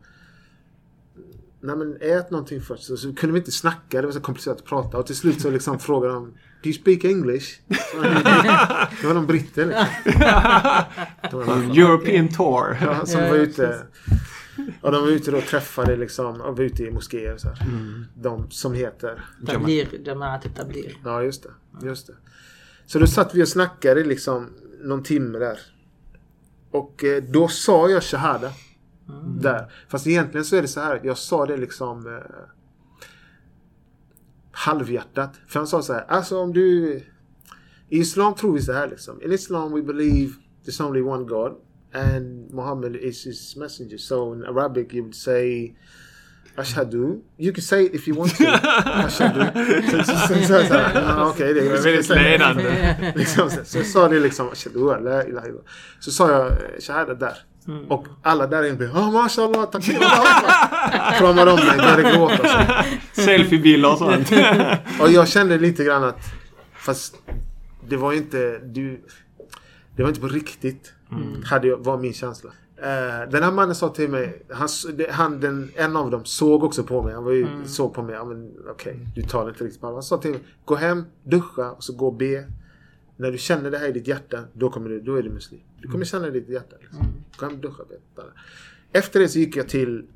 Nej men ät någonting först. Så, så kunde vi inte snacka. Det var så komplicerat att prata. Och till slut så liksom frågade de. Do you speak English? Så, det var någon britter liksom. European tour. Ja, som var ute. Och de var ute då och träffade liksom. Och var ute i moskéer och så här. Mm. De som heter. Tablir, Jamaat Tablir. Ja, just det. Just det. Så då satt vi och snackade liksom någon timme där. Och eh, då sa jag shahada. Där. Fast egentligen så är det så här. Jag sa det liksom eh, halvhjärtat. För han sa så här. Alltså om du... I Islam tror vi så här liksom. In Islam we believe there's only one God. And Muhammad is his messenger. So in Arabic you would say Ashhadu. You can say it if you want to. Ashhadu. Så, så, så, så, Okej, det är väldigt ledande. liksom, så, sa det liksom, Ashhadu an la ilaha illallah. Så sa jag shahada där. Mm. Och alla där inne blev oh, mashallah, tack så mycket." Kramade om mig, började gråta. Selfiebilder och sånt. Och jag kände lite grann att, fast det var inte, du, det var inte på riktigt. Hade jag, var min känsla. Eh, den här mannen sa till mig, han, han, den, en av dem såg också på mig. Han var ju, såg på mig, okej, du tar det inte riktigt på. Han sa till mig, gå hem, duscha och så gå och be. När du känner det här i ditt hjärta, då, kommer du, då är du muslim. Du kommer känna det i ditt hjärta. Liksom. Gå hem, duscha, be. Efter det så gick jag till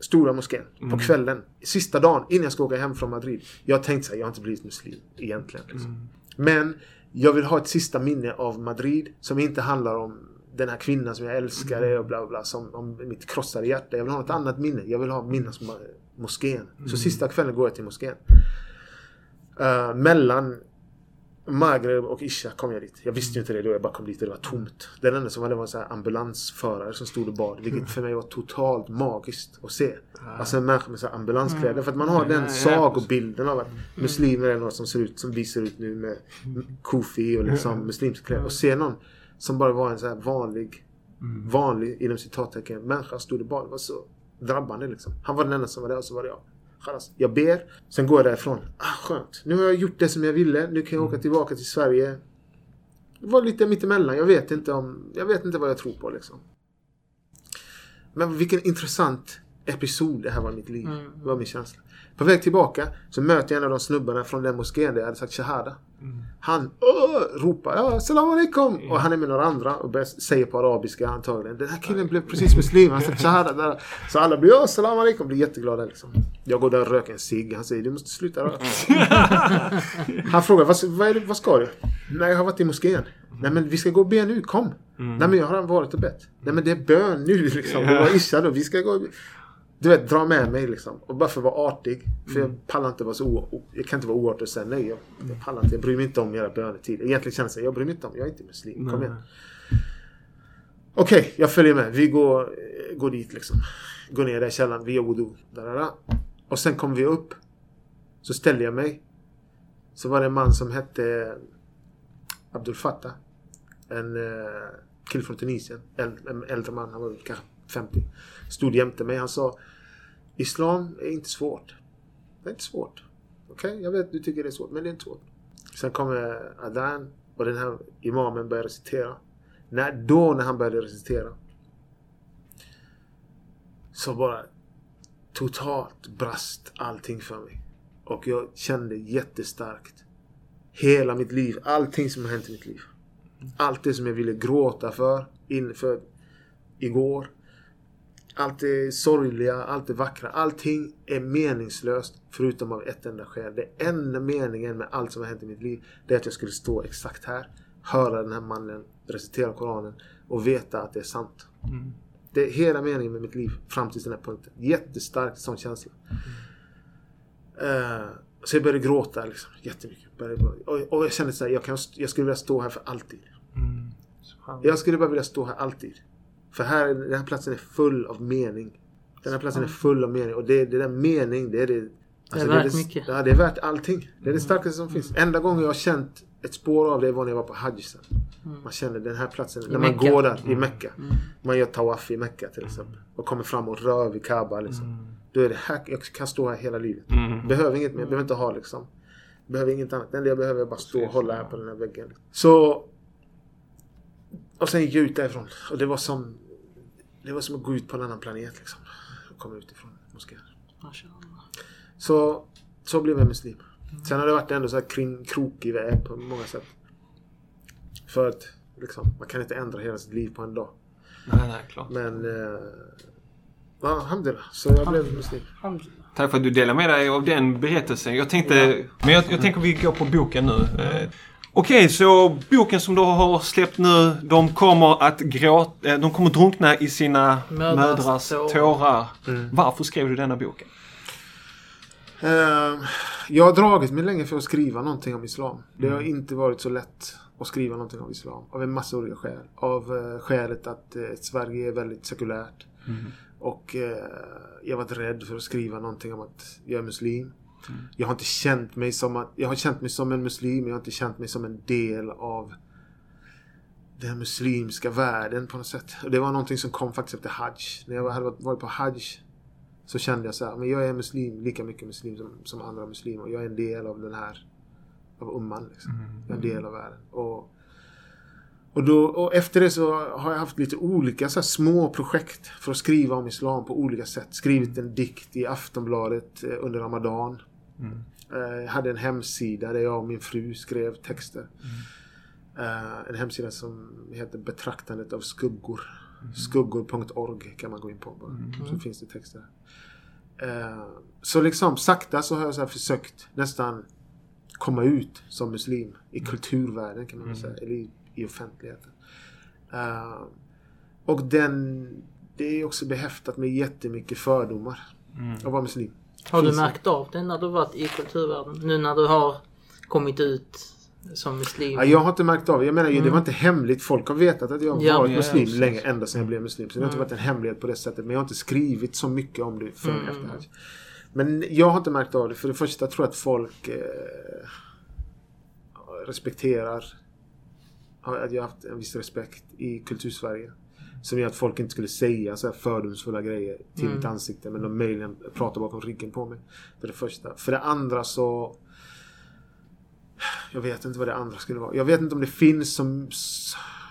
Stora moskén på kvällen. Sista dagen innan jag ska åka hem från Madrid. Jag tänkte så här, jag har inte blivit muslim egentligen. Liksom. Men jag vill ha ett sista minne av Madrid som inte handlar om den här kvinnan som jag älskade och bla bla. Som om mitt krossade hjärta. Jag vill ha ett annat minne. Jag vill ha minnas ma- moskén. Så sista kvällen går jag till moskén. Eh, mellan Maghreb och Isha kom jag dit. Jag visste ju inte det då. Jag bara kom dit och det var tomt. Den enda som var det var en sån ambulansförare som stod och bad. Vilket för mig var totalt magiskt att se. Alltså en människa med så ambulanskläder. För att man har den sagobilden av att muslimer är några som ser ut som vi ser ut nu med kofi och liksom muslimska kläder. Och se någon som bara var en så här vanlig, vanlig inom citattecken människa stod och bad. Det var så drabbande liksom. Han var den enda som var där och så var det jag. Jag ber, sen går jag därifrån. Ah, skönt. Nu har jag gjort det som jag ville. Nu kan jag åka tillbaka till Sverige. Det var lite mittemellan. Jag vet inte om... Jag vet inte vad jag tror på liksom. Men vilken intressant episod det här var i mitt liv. Mm. Det var min känsla. På väg tillbaka så möter jag en av de snubbarna från den moskén där jag hade sagt shahada. Han Åh! ropar ja, salam alaikum och han är med några andra och börjar säga på arabiska antagligen. Den här killen blev precis muslim. Han sa shahada där. Så alla blir ja, salam alaikum blir jätteglada liksom. Jag går där och röker en cigg. Han säger du måste sluta röka. han frågar vad, vad, det, vad ska du? Nej, jag har varit i moskén. Nej men vi ska gå och be nu, kom. Nej men jag har varit och bett. Nej men det är bön nu liksom. Det var isha då. Vi ska gå du vet, dra med mig liksom. Och bara för att vara artig. För jag pallar inte vara så o- Jag kan inte vara oartig och säga nej. Jag, jag pallar inte. Jag bryr mig inte om era bönetider. Egentligen känner jag jag bryr mig inte om. Jag är inte muslim. Kom igen. Okej, jag följer med. Vi går, eh, går dit liksom. Går ner där i källaren. Vi gör wudu. Och sen kommer vi upp. Så ställer jag mig. Så var det en man som hette Abdul Fattah. En uh, kille från Tunisien. En, en äldre man. Han var kanske 50. Stod jämte mig. Han sa Islam är inte svårt. Det är inte svårt. Okej, jag vet du tycker det är svårt. Men det är inte svårt. Sen kommer Adan och den här imamen börjar recitera. När, då när han började recitera. Så bara totalt brast allting för mig. Och jag kände jättestarkt. Hela mitt liv. Allting som har hänt i mitt liv. Allt det som jag ville gråta för inför igår. Allt det sorgliga, allt det vackra. Allting är meningslöst förutom av ett enda skäl. Det enda meningen med allt som har hänt i mitt liv det är att jag skulle stå exakt här. Höra den här mannen recitera Koranen och veta att det är sant. Det är hela meningen med mitt liv fram till den här punkten. Jättestark sån känsla. Eh, så jag började gråta liksom, jättemycket. Och, och jag kände så här, jag, kan, jag skulle vilja stå här för alltid. Jag skulle bara vilja stå här alltid. För här, den här platsen är full av mening. Den här platsen är full av mening. Och det, det där mening, det är det... alltså, värt det, mycket. Ja, det är värt allting. Det är det starkaste som finns. Enda gången jag har känt ett spår av det var när jag var på Hajj sen. Man känner den här platsen, när man går där i Mecka. Man gör tawaf i Mecka till exempel. Och kommer fram och rör vid Kaaba liksom. Då är det här, jag kan stå här hela livet. Behöver inget mer, behöver inte ha liksom. Behöver inget annat. Det enda jag behöver är bara stå och hålla här på den här väggen. Så... Och sen gick jag ut därifrån. Och det var som... Det var som att gå ut på en annan planet liksom. Och komma ut ifrån moskén. Så, så blev jag muslim. Sen har det varit ändå så här kring, krokig väg på många sätt. För att liksom, man kan inte ändra hela sitt liv på en dag. Nej, nej, klart. Men... Eh, ja, alhamdulillah. Så jag blev muslim. Tack för att du delar med dig av den berättelsen. Jag tänkte... Men jag, jag tänker vi går på boken nu. Eh, Okej, så boken som du har släppt nu, de kommer att gråta, eh, de kommer drunkna i sina Mödrars mödrars tårar. tårar. Varför skrev du denna boken? Eh, jag har dragit mig länge för att skriva någonting om Islam. Det har inte varit så lätt att skriva någonting om Islam. Av en massa olika skäl. Av eh, skälet att eh, Sverige är väldigt sekulärt. Och eh, jag har varit rädd för att skriva någonting om att jag är muslim. Jag har inte känt mig som att, jag har känt mig som en muslim. Jag har inte känt mig som en del av den muslimska världen på något sätt. Och det var någonting som kom faktiskt efter Hajj. När jag hade varit- varit på Hajj så kände jag så här, men jag är muslim, lika mycket muslim som, som andra muslimer. Jag är en del av den här, av umman liksom. Jag är en del av världen. Och, och, då, och efter det så har jag haft lite olika så här, små projekt för att skriva om islam på olika sätt. Skrivit en dikt i Aftonbladet eh, under Ramadan. Eh, Jag hade en hemsida där jag och min fru skrev texter. Eh, en hemsida som heter Betraktandet av skuggor. Skuggor.org kan man gå in på bara. Så finns det texter. Så liksom sakta så har jag så här försökt nästan komma ut som muslim i kulturvärlden kan man väl säga. Eller i, i offentligheten. Eh, och den, det är också behäftat med jättemycket fördomar. Att vara muslim. Har du märkt av det när du varit i kulturvärlden? Nu när du har kommit ut som muslim? Ja, jag har inte märkt av det. Jag menar, det var inte hemligt. Folk har vetat att jag har Ja, varit ja, muslim precis. länge, ända sedan jag blev muslim. Så det har inte varit en hemlighet på det sättet. Men jag har inte skrivit så mycket om det förrän Mm. efter Hajj. Men jag har inte märkt av det. För det första tror jag att folk eh, respekterar att jag haft en viss respekt i kultursverige. Som gör att folk inte skulle säga så här fördomsfulla grejer till Mm. mitt ansikte. Men de möjligen pratar bakom ryggen på mig. För det första. För det andra så... Jag vet inte vad det andra skulle vara. Jag vet inte om det finns som...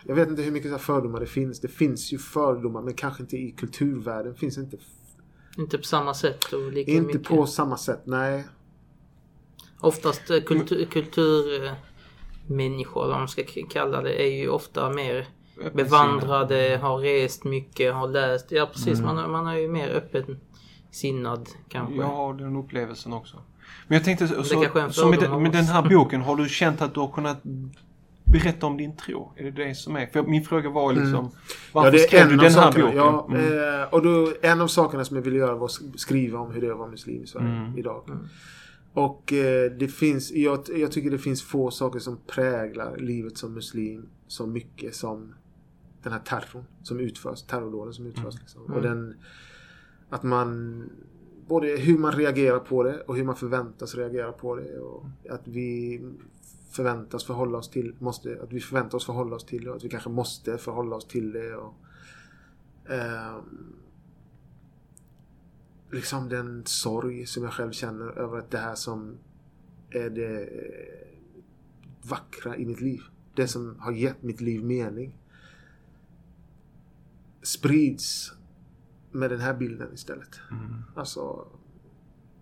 Jag vet inte hur mycket så fördomar det finns. Det finns ju fördomar men kanske inte i kulturvärlden. Finns inte, Inte på samma sätt och lika inte mycket. på samma sätt. Nej. Oftast eh, kultur, kulturmänniskor, eller vad man ska kalla det, är ju ofta mer bevandrade, har rest mycket, har läst. Ja precis, Mm. man, man är ju mer öppen sinnad kanske. Jag har den upplevelsen också. Men jag tänkte, så, så med, den, med den här boken, har du känt att du har kunnat berätta om din tro? Är det det som är? För min fråga var liksom, varför Mm. Ja, det är skrev du den här sakerna. boken? Ja, Mm. eh, och då, en av sakerna som jag ville göra var att skriva om hur det vara muslim i Sverige Mm. idag. Mm. Och eh, det finns, jag, jag tycker det finns få saker som präglar livet som muslim så mycket som den här terrorn som utförs, terrordåden som utförs. Liksom. Och Mm. den, att man, både hur man reagerar på det och hur man förväntas reagera på det. Och att vi förväntas förhålla oss till, måste, att vi förväntar oss förhålla oss till det och att vi kanske måste förhålla oss till det. Och, ehm, liksom den sorg som jag själv känner över att det här som är det eh, vackra i mitt liv. Det som har gett mitt liv mening. Sprids med den här bilden istället. Mm. Alltså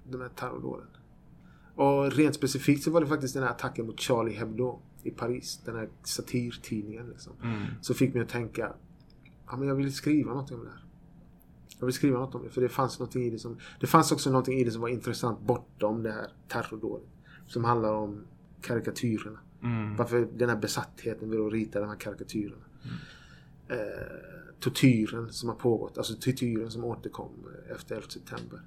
de här terrordåden. Och rent specifikt så var det faktiskt den här attacken mot Charlie Hebdo i Paris. Den här satirtidningen liksom. Mm. Så fick mig att tänka ja, men jag vill skriva något om det här. Jag vill skriva något om det. För det fanns någonting i det som... Det fanns också någonting i det som var intressant bortom det här terrordådet. Som handlar om karikatyrerna. Mm. Varför den här besattheten vid att rita de här karikatyrerna. Eh, tortyren som har pågått. Alltså tortyren som återkom efter 11 september.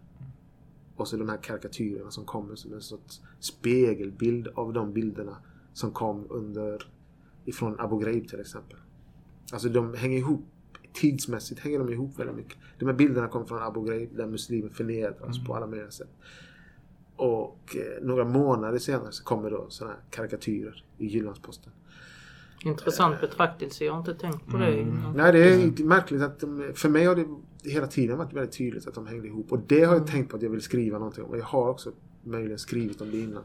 Och så de här karikatyrerna som kommer som en sorts spegelbild av de bilderna som kom under ifrån Abu Ghraib till exempel. Alltså de hänger ihop tidsmässigt hänger de ihop väldigt mycket. De här bilderna kom från Abu Ghraib där muslimer förnedras på alla möjliga sätt. Och eh, några månader senare så kommer då sådana här karikatyrer i Jyllandsposten. Intressant betraktelse, jag har inte tänkt på det Mm. innan. Nej, det är märkligt att de, för mig har det hela tiden varit väldigt tydligt att de hängde ihop. Och det har jag tänkt på att jag vill skriva någonting om. Och jag har också möjligen skrivit om det innan.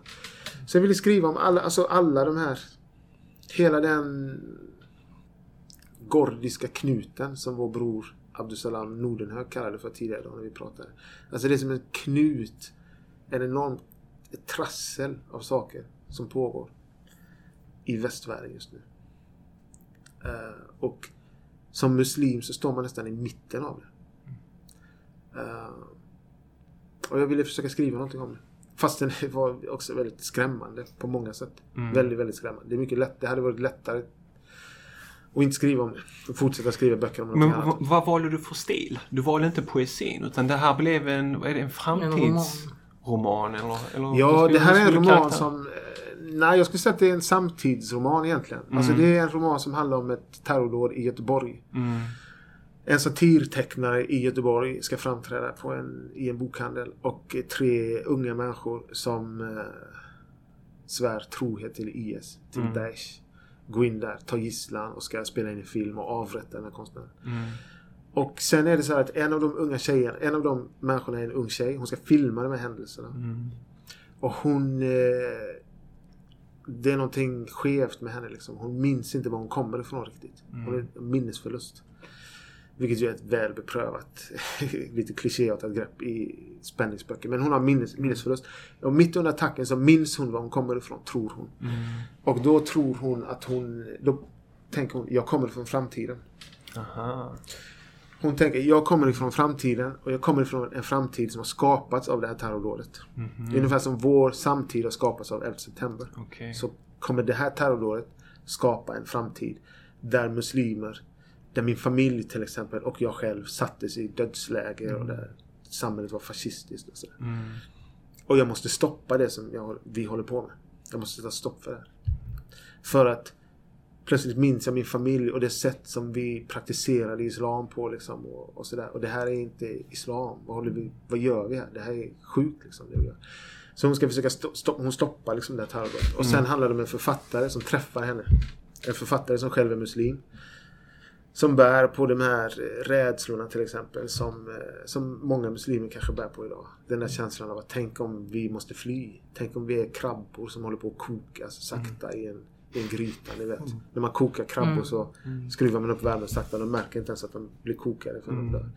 Så jag ville skriva om alla, alltså alla de här, hela den gordiska knuten som vår bror Abdusalam Nordenhög kallade för tidigare när vi pratade. Alltså det är som en knut, en enorm ett trassel av saker som pågår i västvärlden just nu. Eh, och som muslim så står man nästan i mitten av det. Eh, och jag ville försöka skriva någonting om det. Fastän det var också väldigt skrämmande på många sätt. Mm. Väldigt, väldigt skrämmande. Det är mycket lätt. Det hade varit lättare att inte skriva om det. Och fortsätta skriva böcker om Men någonting v- annat. vad valde du för stil? Du valde inte poesin utan det här blev en, vad är det, en framtidsroman eller? eller Ja, det här är en roman karaktär- som... eh, Nej, jag skulle säga att det är en samtidsroman egentligen. Alltså Mm. det är en roman som handlar om ett terrordåd i Göteborg. Mm. En satirtecknare i Göteborg ska framträda på en, i en bokhandel. Och tre unga människor som eh, svär trohet till IS, till Mm. Daesh. Går in där, tar gisslan och ska spela in en film och avrätta den här konstnären. Mm. Och sen är det så här att en av de unga tjejerna, en av de människorna är en ung tjej. Hon ska filma de här händelserna. Mm. Och hon... Eh, det är någonting skevt med henne liksom. Hon minns inte var hon kommer ifrån riktigt. Hon har en minnesförlust. Vilket ju är ett väl beprövat, lite klichéartat grepp i spänningsböcker. Men hon har minnes, minnesförlust. Och mitt under attacken så minns hon var hon kommer ifrån, tror hon. Mm. Och då tror hon att hon... Då tänker hon, jag kommer från framtiden. Aha. Hon tänker, jag kommer ifrån framtiden och jag kommer ifrån en framtid som har skapats av det här terrordådet. Det är ungefär som vår samtid har skapats av 11 september. Okej. Så kommer det här terrordådet skapa en framtid där muslimer, där min familj till exempel och jag själv sattes i dödsläger och där samhället var fascistiskt. Och. Mm. och jag måste stoppa det som jag, vi håller på med. Jag måste sätta stopp för det. För att plötsligt minns jag min familj och det sätt som vi praktiserade islam på liksom och, och sådär. Och det här är inte islam. Vad, håller vi, vad gör vi här? Det här är sjukt liksom det vi gör. Så hon ska försöka stoppa, stopp, hon stoppar liksom det här terrordådet. Och sen handlar det om en författare som träffar henne. En författare som själv är muslim. Som bär på de här rädslorna till exempel som, eh, som många muslimer kanske bär på idag. Den där känslan av att tänk om vi måste fly. Tänk om vi är krabbor som håller på att koka sakta i, en, i en gryta. Ni vet. När man kokar krabbor Mm. så skruvar man upp värmen sakta. De märker inte ens att de blir kokade förrän de dör.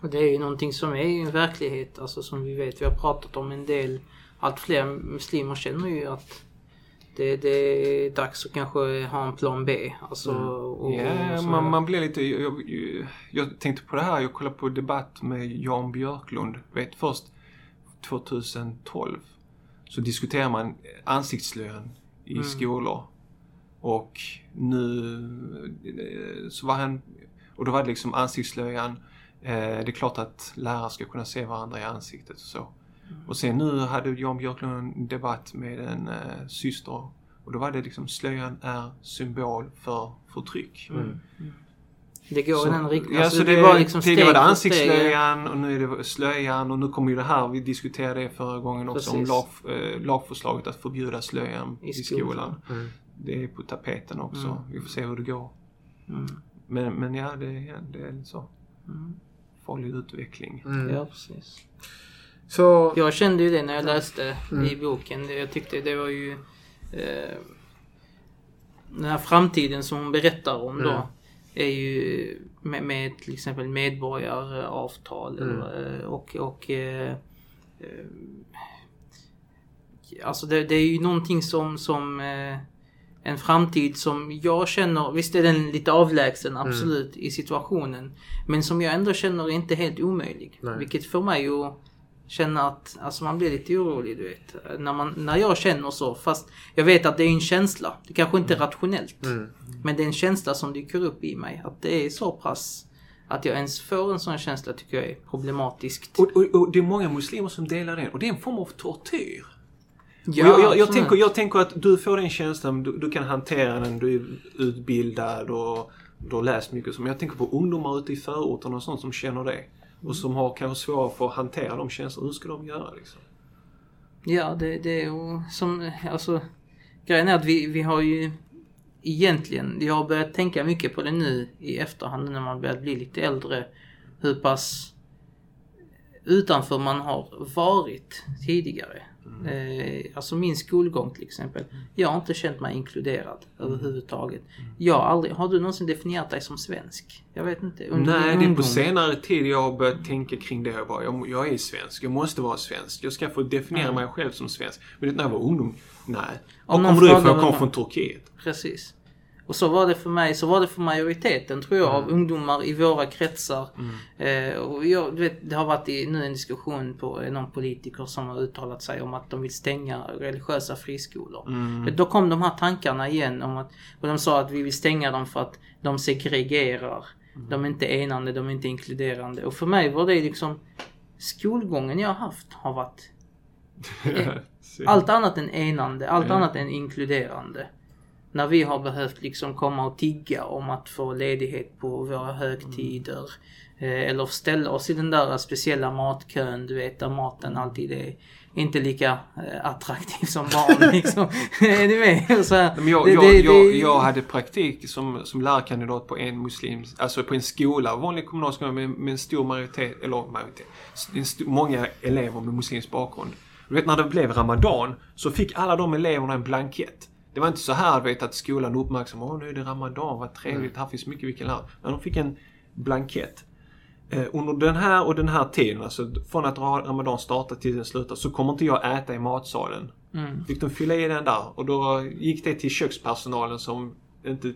Och det är ju någonting som är en verklighet, alltså som vi vet. Vi har pratat om en del. Allt fler muslimer känner ju att det, det är dags att kanske ha en plan B. Alltså, Ja, och så- man, man blir lite... Jag, jag, tänkte på det här, jag kollade på debatt med Jan Björklund. Vet först 2012 så diskuterar man ansiktsslöjan i Mm. skolor. Och nu så var han... Och då var det liksom ansiktslöjan. Eh, det är klart att lärare ska kunna se varandra i ansiktet och så. Och sen nu hade Jan Björklund en debatt med en eh, syster. Och då var det liksom slöjan är symbol för förtryck. Mm. Det går Så- i den riktningen. Ja, Alltså, så det, är var, liksom tidigare var det steg. ansiktsslöjan och nu är det slöjan och nu kommer ju det här, vi diskuterade det förra gången också, om Precis. lag, eh, lagförslaget att förbjuda slöjan i, I skolan. skolan. Mm. Det är på tapeten också. Mm. Vi får se hur det går. Mm. Men, men ja, det, ja, det är så. Mm. Farlig utveckling. Mm. Ja, precis. Så, Jag kände ju det när jag läste Mm. i boken. Jag tyckte det var ju... Eh, den här framtiden som hon berättar om då. Mm. Är ju med, med till exempel medborgaravtal Mm. eh, och... och eh, eh, alltså det, det är ju någonting som... som eh, en framtid som jag känner, visst är den lite avlägsen Mm. absolut i situationen. Men som jag ändå känner är inte helt omöjlig. Nej. Vilket får mig att känna att alltså man blir lite orolig du vet. När, man, när jag känner så. Fast jag vet att det är en känsla. Det kanske inte är rationellt. mm. Men det är en känsla som dyker upp i mig. Att det är så pass att jag ens får en sån känsla tycker jag är problematiskt. Och, och, och det är många muslimer som delar den och det är en form av tortyr. Ja, jag, jag, jag, tänker, jag tänker att du får den känslan, du, du kan hantera den, du är utbildad och du har läst mycket. Men jag tänker på ungdomar ute i förorten och sånt som känner det. Och som har kanske svårare för att hantera de känslorna. Hur ska de göra liksom? Ja, det, det är ju som, alltså grejen är att vi, vi har ju egentligen, jag har börjat tänka mycket på det nu i efterhand när man börjat bli lite äldre. Hur pass utanför man har varit tidigare. Eh, alltså min skolgång till exempel. Jag har inte känt mig inkluderad överhuvudtaget. Jag har aldrig, har du någonsin definierat dig som svensk? Jag vet inte. Under Nej, det är på senare tid jag har börjat tänka kring det. Jag, bara, jag, jag är svensk, jag måste vara svensk. Jag ska få definiera mig själv som svensk. Men när jag var ungdom, nej. Om kommer du ifrån? Jag kom från Turkiet. Precis. Och så var det för mig, så var det för majoriteten tror jag av ungdomar i våra kretsar. Eh, och jag, vet, det har varit i, nu en diskussion på eh, någon politiker som har uttalat sig om att de vill stänga religiösa friskolor. Men Då kom de här tankarna igen om att, och de sa att vi vill stänga dem för att de segregerar. De är inte enande, de är inte inkluderande. Och för mig var det liksom skolgången jag har haft har varit allt annat än enande, allt annat än inkluderande. När vi har behövt liksom komma och tigga om att få ledighet på våra högtider. Eh, eller ställa oss i den där speciella matkön, du vet, där maten alltid är inte lika eh, attraktiv som barn liksom. är ni med? Så här, Men jag, det- jag, det- jag, det- jag hade praktik som, som lärarkandidat på en muslim, alltså på en skola, vanlig kommunal skola med, med en stor majoritet, eller majoritet, st- många elever med muslimsk bakgrund. Du vet när det blev Ramadan så fick alla de eleverna en blankett. Det var inte så här du vet att skolan uppmärksammade, åh nu är det Ramadan, vad trevligt, här finns mycket vi kan lära. Men de fick en blankett. Eh, under den här och den här tiden, alltså från att Ra- Ramadan startade till den slutade, så kommer inte jag äta i matsalen. Mm. Fick de fylla i den där och då gick det till kökspersonalen som inte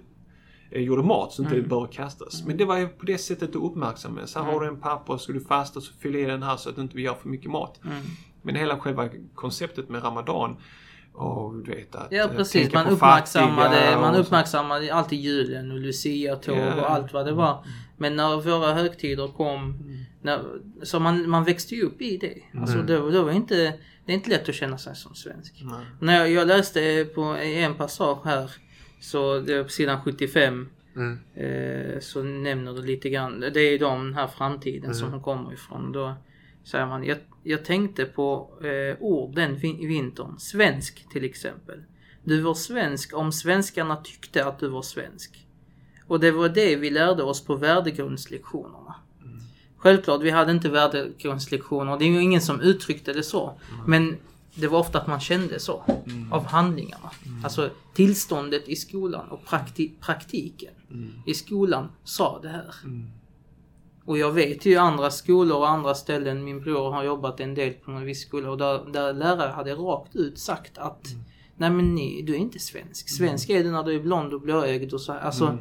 eh, gjorde mat så inte Mm. det bör kastas. Men det var ju på det sättet att uppmärksamma. Så här har du en papper, ska du fasta så fyll i den här så att inte vi gör för mycket mat. Mm. Men hela själva konceptet med Ramadan och du vet att Ja eh, precis, man uppmärksammade, man uppmärksammade alltid julen och Lucia-tåg Ja. och allt vad det var. Men när våra högtider kom, när, så man, man växte ju upp i det. Alltså då, då var inte, det är inte lätt att känna sig som svensk. Nej. När jag, jag läste på en passage här, så det är på sidan 75, Mm. eh, så nämner det lite grann, det är de den här framtiden som hon kommer ifrån. Då säger man, jag, jag tänkte på eh, ord den vin- vintern, svensk till exempel. Du var svensk om svenskarna tyckte att du var svensk. Och det var det vi lärde oss på värdegrundslektionerna. Självklart, vi hade inte värdegrundslektioner. Det är ju ingen som uttryckte det så. Men det var ofta att man kände så. Av handlingarna. Alltså tillståndet i skolan och prakti praktiken i skolan sa det här. Och jag vet ju andra skolor och andra ställen. Min bror har jobbat en del på en viss skola och där, där lärare hade rakt ut sagt att Nej men ni, du är inte svensk. Svensk är du när du är blond och blåögd och så här. Alltså,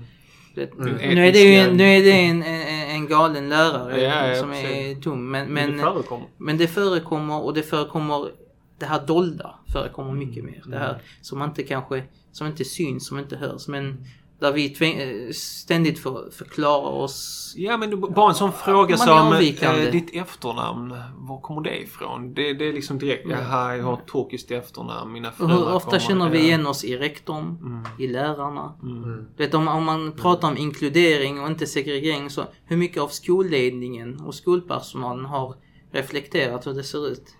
det, Nu är det ju en, nu är det en, en, en galen lärare Ja, ja, som är tom. Men, Men men, det förekommer. men det förekommer och det förekommer det här dolda förekommer mycket mer. Det här som inte kanske, som inte syns, som inte hörs. Men där vi eh, ständigt får förklara oss. Ja men bara en sån fråga är som eh, ditt efternamn, var kommer det ifrån? Det, det är liksom direkt, jaha jag har ett turkiskt efternamn, mina Och föräldrar hur ofta känner vi igen oss i rektorn, i lärarna. Mm. Du vet, om, om man pratar om inkludering och inte segregering så hur mycket av skolledningen och skolpersonalen har reflekterat hur det ser ut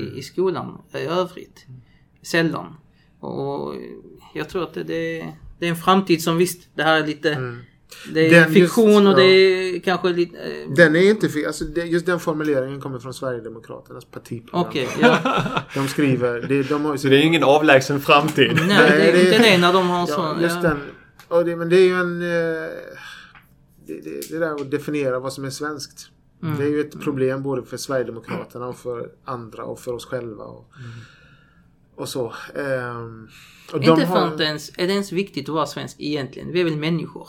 i, i skolan i övrigt. Sällan. Och jag tror att det, det, det är en framtid som visst, det här är lite Det är Den just- fiktion och ja. det är kanske lite... eh, Den är inte alltså Just den formuleringen kommer från Sverigedemokraternas partiprogram. Okej, ja. De skriver... Det, de har ju Så det är ingen avlägsen framtid. Nej, Nej, det är det- inte det när de har Ja, så... just ja. den. Och det, men det är ju en... eh, Det, det, det där att definiera vad som är svenskt. Mm. Det är ju ett problem både för Sverigedemokraterna och för andra och för oss själva. Och, och så. Ehm, och de Inte för har- att ens, är det ens viktigt att vara svensk egentligen? Vi är väl människor?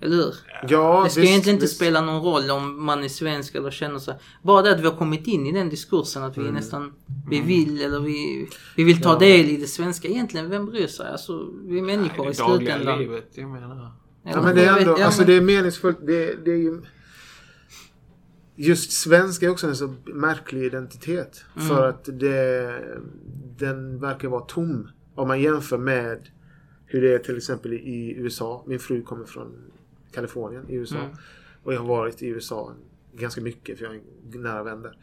Eller hur? Ja, Det ska visst, egentligen inte visst. spela någon roll om man är svensk eller känner sig. Bara det att vi har kommit in i den diskursen att vi Mm. nästan, vi vill eller vi, vi vill ta del i det svenska. Egentligen, vem bryr sig? Alltså, vi är människor det i dagliga slutändan. livet, jag menar. Ja, men det är ändå, ja, alltså det är meningsfullt. Det, det är ju... Just svenska är också en så märklig identitet. Mm. För att det, den verkar vara tom. Om man jämför med hur det är till exempel i USA. Min fru kommer från Kalifornien i USA. Mm. Och jag har varit i USA ganska mycket för jag har nära vän där.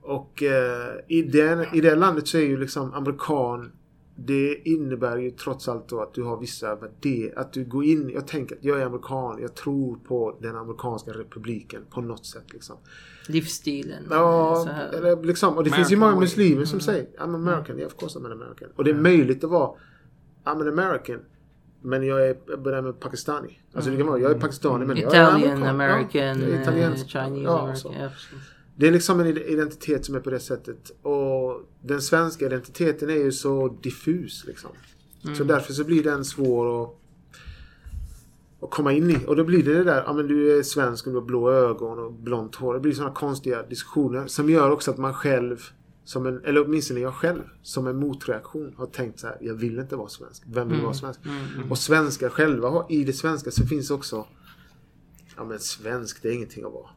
Och eh, i, den, i det landet så är ju liksom amerikan det innebär ju trots allt då att du har vissa värderingar. Att du går in. Jag tänker att jag är amerikan. Jag tror på den amerikanska republiken på något sätt. Liksom. Livsstilen. Ja, så här. eller liksom. Och det finns ju American många way. muslimer som säger I'm American. Yeah, of course I'm an American. Och det är möjligt att vara I'm an American. Men jag är a Pakistani. Alltså det kan vara, jag är pakistani men jag är Italian, amerikan. American, ja, är italiensk. eh, Chinese, Ja, American. Det är liksom en identitet som är på det sättet. Och den svenska identiteten är ju så diffus liksom. Så därför så blir den svår att, att komma in i. Och då blir det det där, ja men du är svensk och du har blå ögon och blont hår. Det blir sådana konstiga diskussioner som gör också att man själv, som en, eller åtminstone jag själv, som en motreaktion har tänkt så här, jag vill inte vara svensk. Vem vill vara svensk? Och svenskar själva har, i det svenska så finns också, ja men svensk det är ingenting att vara.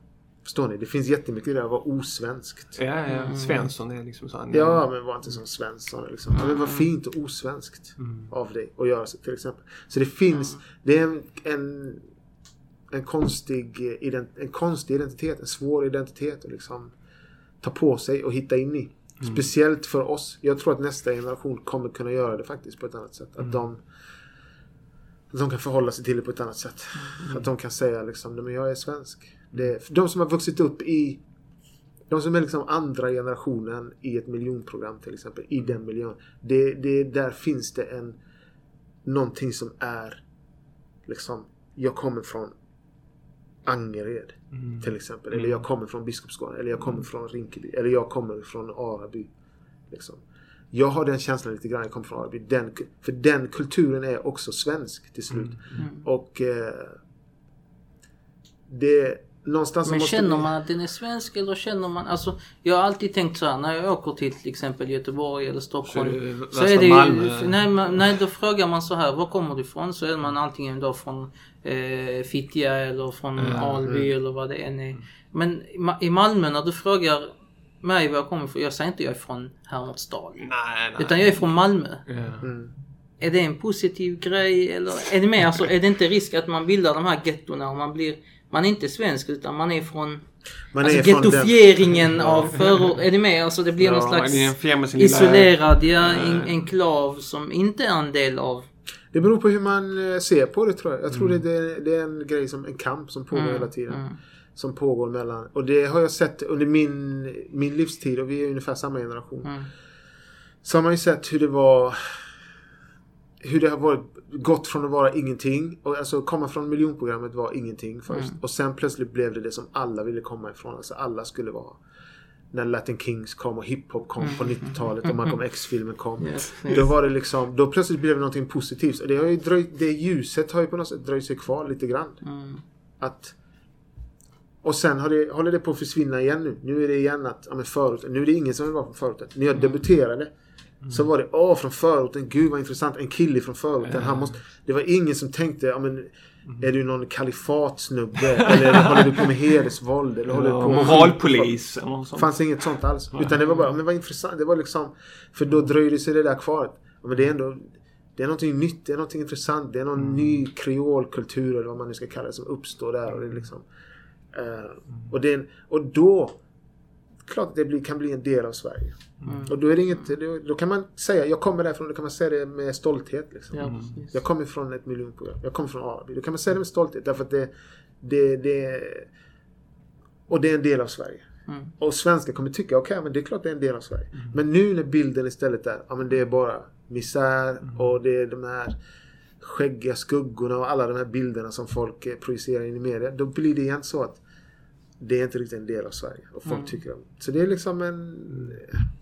Förstår ni? Det finns jättemycket där att vara osvenskt. Ja, ja. Svensson är liksom så. Ja, men var inte som Svensson. Liksom. Men vad fint och osvenskt Mm. av dig att göra så till exempel. Så det finns, det är en, en, en, konstig, ident, en konstig identitet, en svår identitet att liksom ta på sig och hitta in i. Mm. Speciellt för oss. Jag tror att nästa generation kommer kunna göra det faktiskt på ett annat sätt. Mm. Att de att de kan förhålla sig till det på ett annat sätt. Mm. Att de kan säga liksom, "Nej, men jag är svensk. Det, de som har vuxit upp i de som är liksom andra generationen i ett miljonprogram till exempel. I den miljön. Det, det, där finns det en någonting som är liksom jag kommer från Angered Mm. till exempel. Eller jag kommer från Biskopsgården. Eller jag kommer från Rinkeby. Eller jag kommer från Araby. Liksom. Jag har den känslan lite grann. Jag kommer från Araby. Den, för den kulturen är också svensk till slut. Mm. Och eh, det någonstans Men måste känner man att den är svensk eller känner man... Alltså, jag har alltid tänkt så här när jag åker till till exempel Göteborg eller Stockholm. Så är det Så värsta är det ju, nej, man, nej, då frågar man så här, var kommer du ifrån? Så är man antingen då från eh, Fittja eller från Alby eller vad det än är. Men i Ma- i Malmö när du frågar mig var jag kommer ifrån, jag säger inte jag är från Hermodsdal. Nej, nej. Utan jag är från Malmö. Mm. Är det en positiv grej eller är det mer, alltså, är det inte risk att man bildar de här gettorna och man blir, man är inte svensk utan man är från Man alltså är från den- gettofieringen av förort, är det med? Alltså det blir Ja, någon slags är isolerad, ja, en enklav som inte är en del av Det beror på hur man eh, ser på det tror jag. Jag tror Mm. det, det, det är en grej som en kamp som pågår Mm, hela tiden. mm. Som pågår mellan. Och det har jag sett under min, min livstid och vi är ungefär samma generation. Mm. Så har man ju sett hur det var hur det har varit, gått från att vara ingenting och alltså komma från miljonprogrammet var ingenting först. Mm. Och sen plötsligt blev det det som alla ville komma ifrån. Alltså alla skulle vara när Latin Kings kom och hiphop kom på 90-talet och Malcolm X-filmen kom. Yes, Då yes. var det liksom, då plötsligt blev det någonting positivt. Och det har ju dröjt, det ljuset har ju på något sätt dröjt sig kvar lite grann. Mm. Att och sen har det, håller det på att försvinna igen nu. Nu är det igen att, ja men förorten. Nu är det ingen som vill vara från förorten. När jag debuterade så var det, åh från förorten, gud vad intressant. En kille från förorten. Han måste, det var ingen som tänkte, ja men är du någon kalifatsnubbe? Eller håller du på med hedersvåld? Eller håller du Ja, på med moralpolis Det fanns inget sånt alls. Utan det var bara, men vad intressant. Det var liksom, för då dröjde sig det där kvar. Men det är ändå, det är någonting nytt, det är någonting intressant. Det är någon ny kreolkultur eller vad man nu ska kalla det som uppstår där. Och, det är liksom, eh, och, det, och då, klart det blir, kan bli en del av Sverige. Och då är det inget, då, kan man säga, jag kommer därifrån, då kan man säga det med stolthet. Liksom. Ja, precis. Jag kommer från ett miljonprogram. Jag kommer från Araby. Då kan man säga det med stolthet därför att det, det, det och det är en del av Sverige. Mm. Och svenskar kommer tycka, okej men det är klart det är en del av Sverige. Men nu när bilden istället är, ja men det är bara misär och det är de här skäggiga skuggorna och alla de här bilderna som folk eh, projicerar in i media. Då blir det igen så att det är inte riktigt en del av Sverige. Och folk tycker om Så det är liksom en...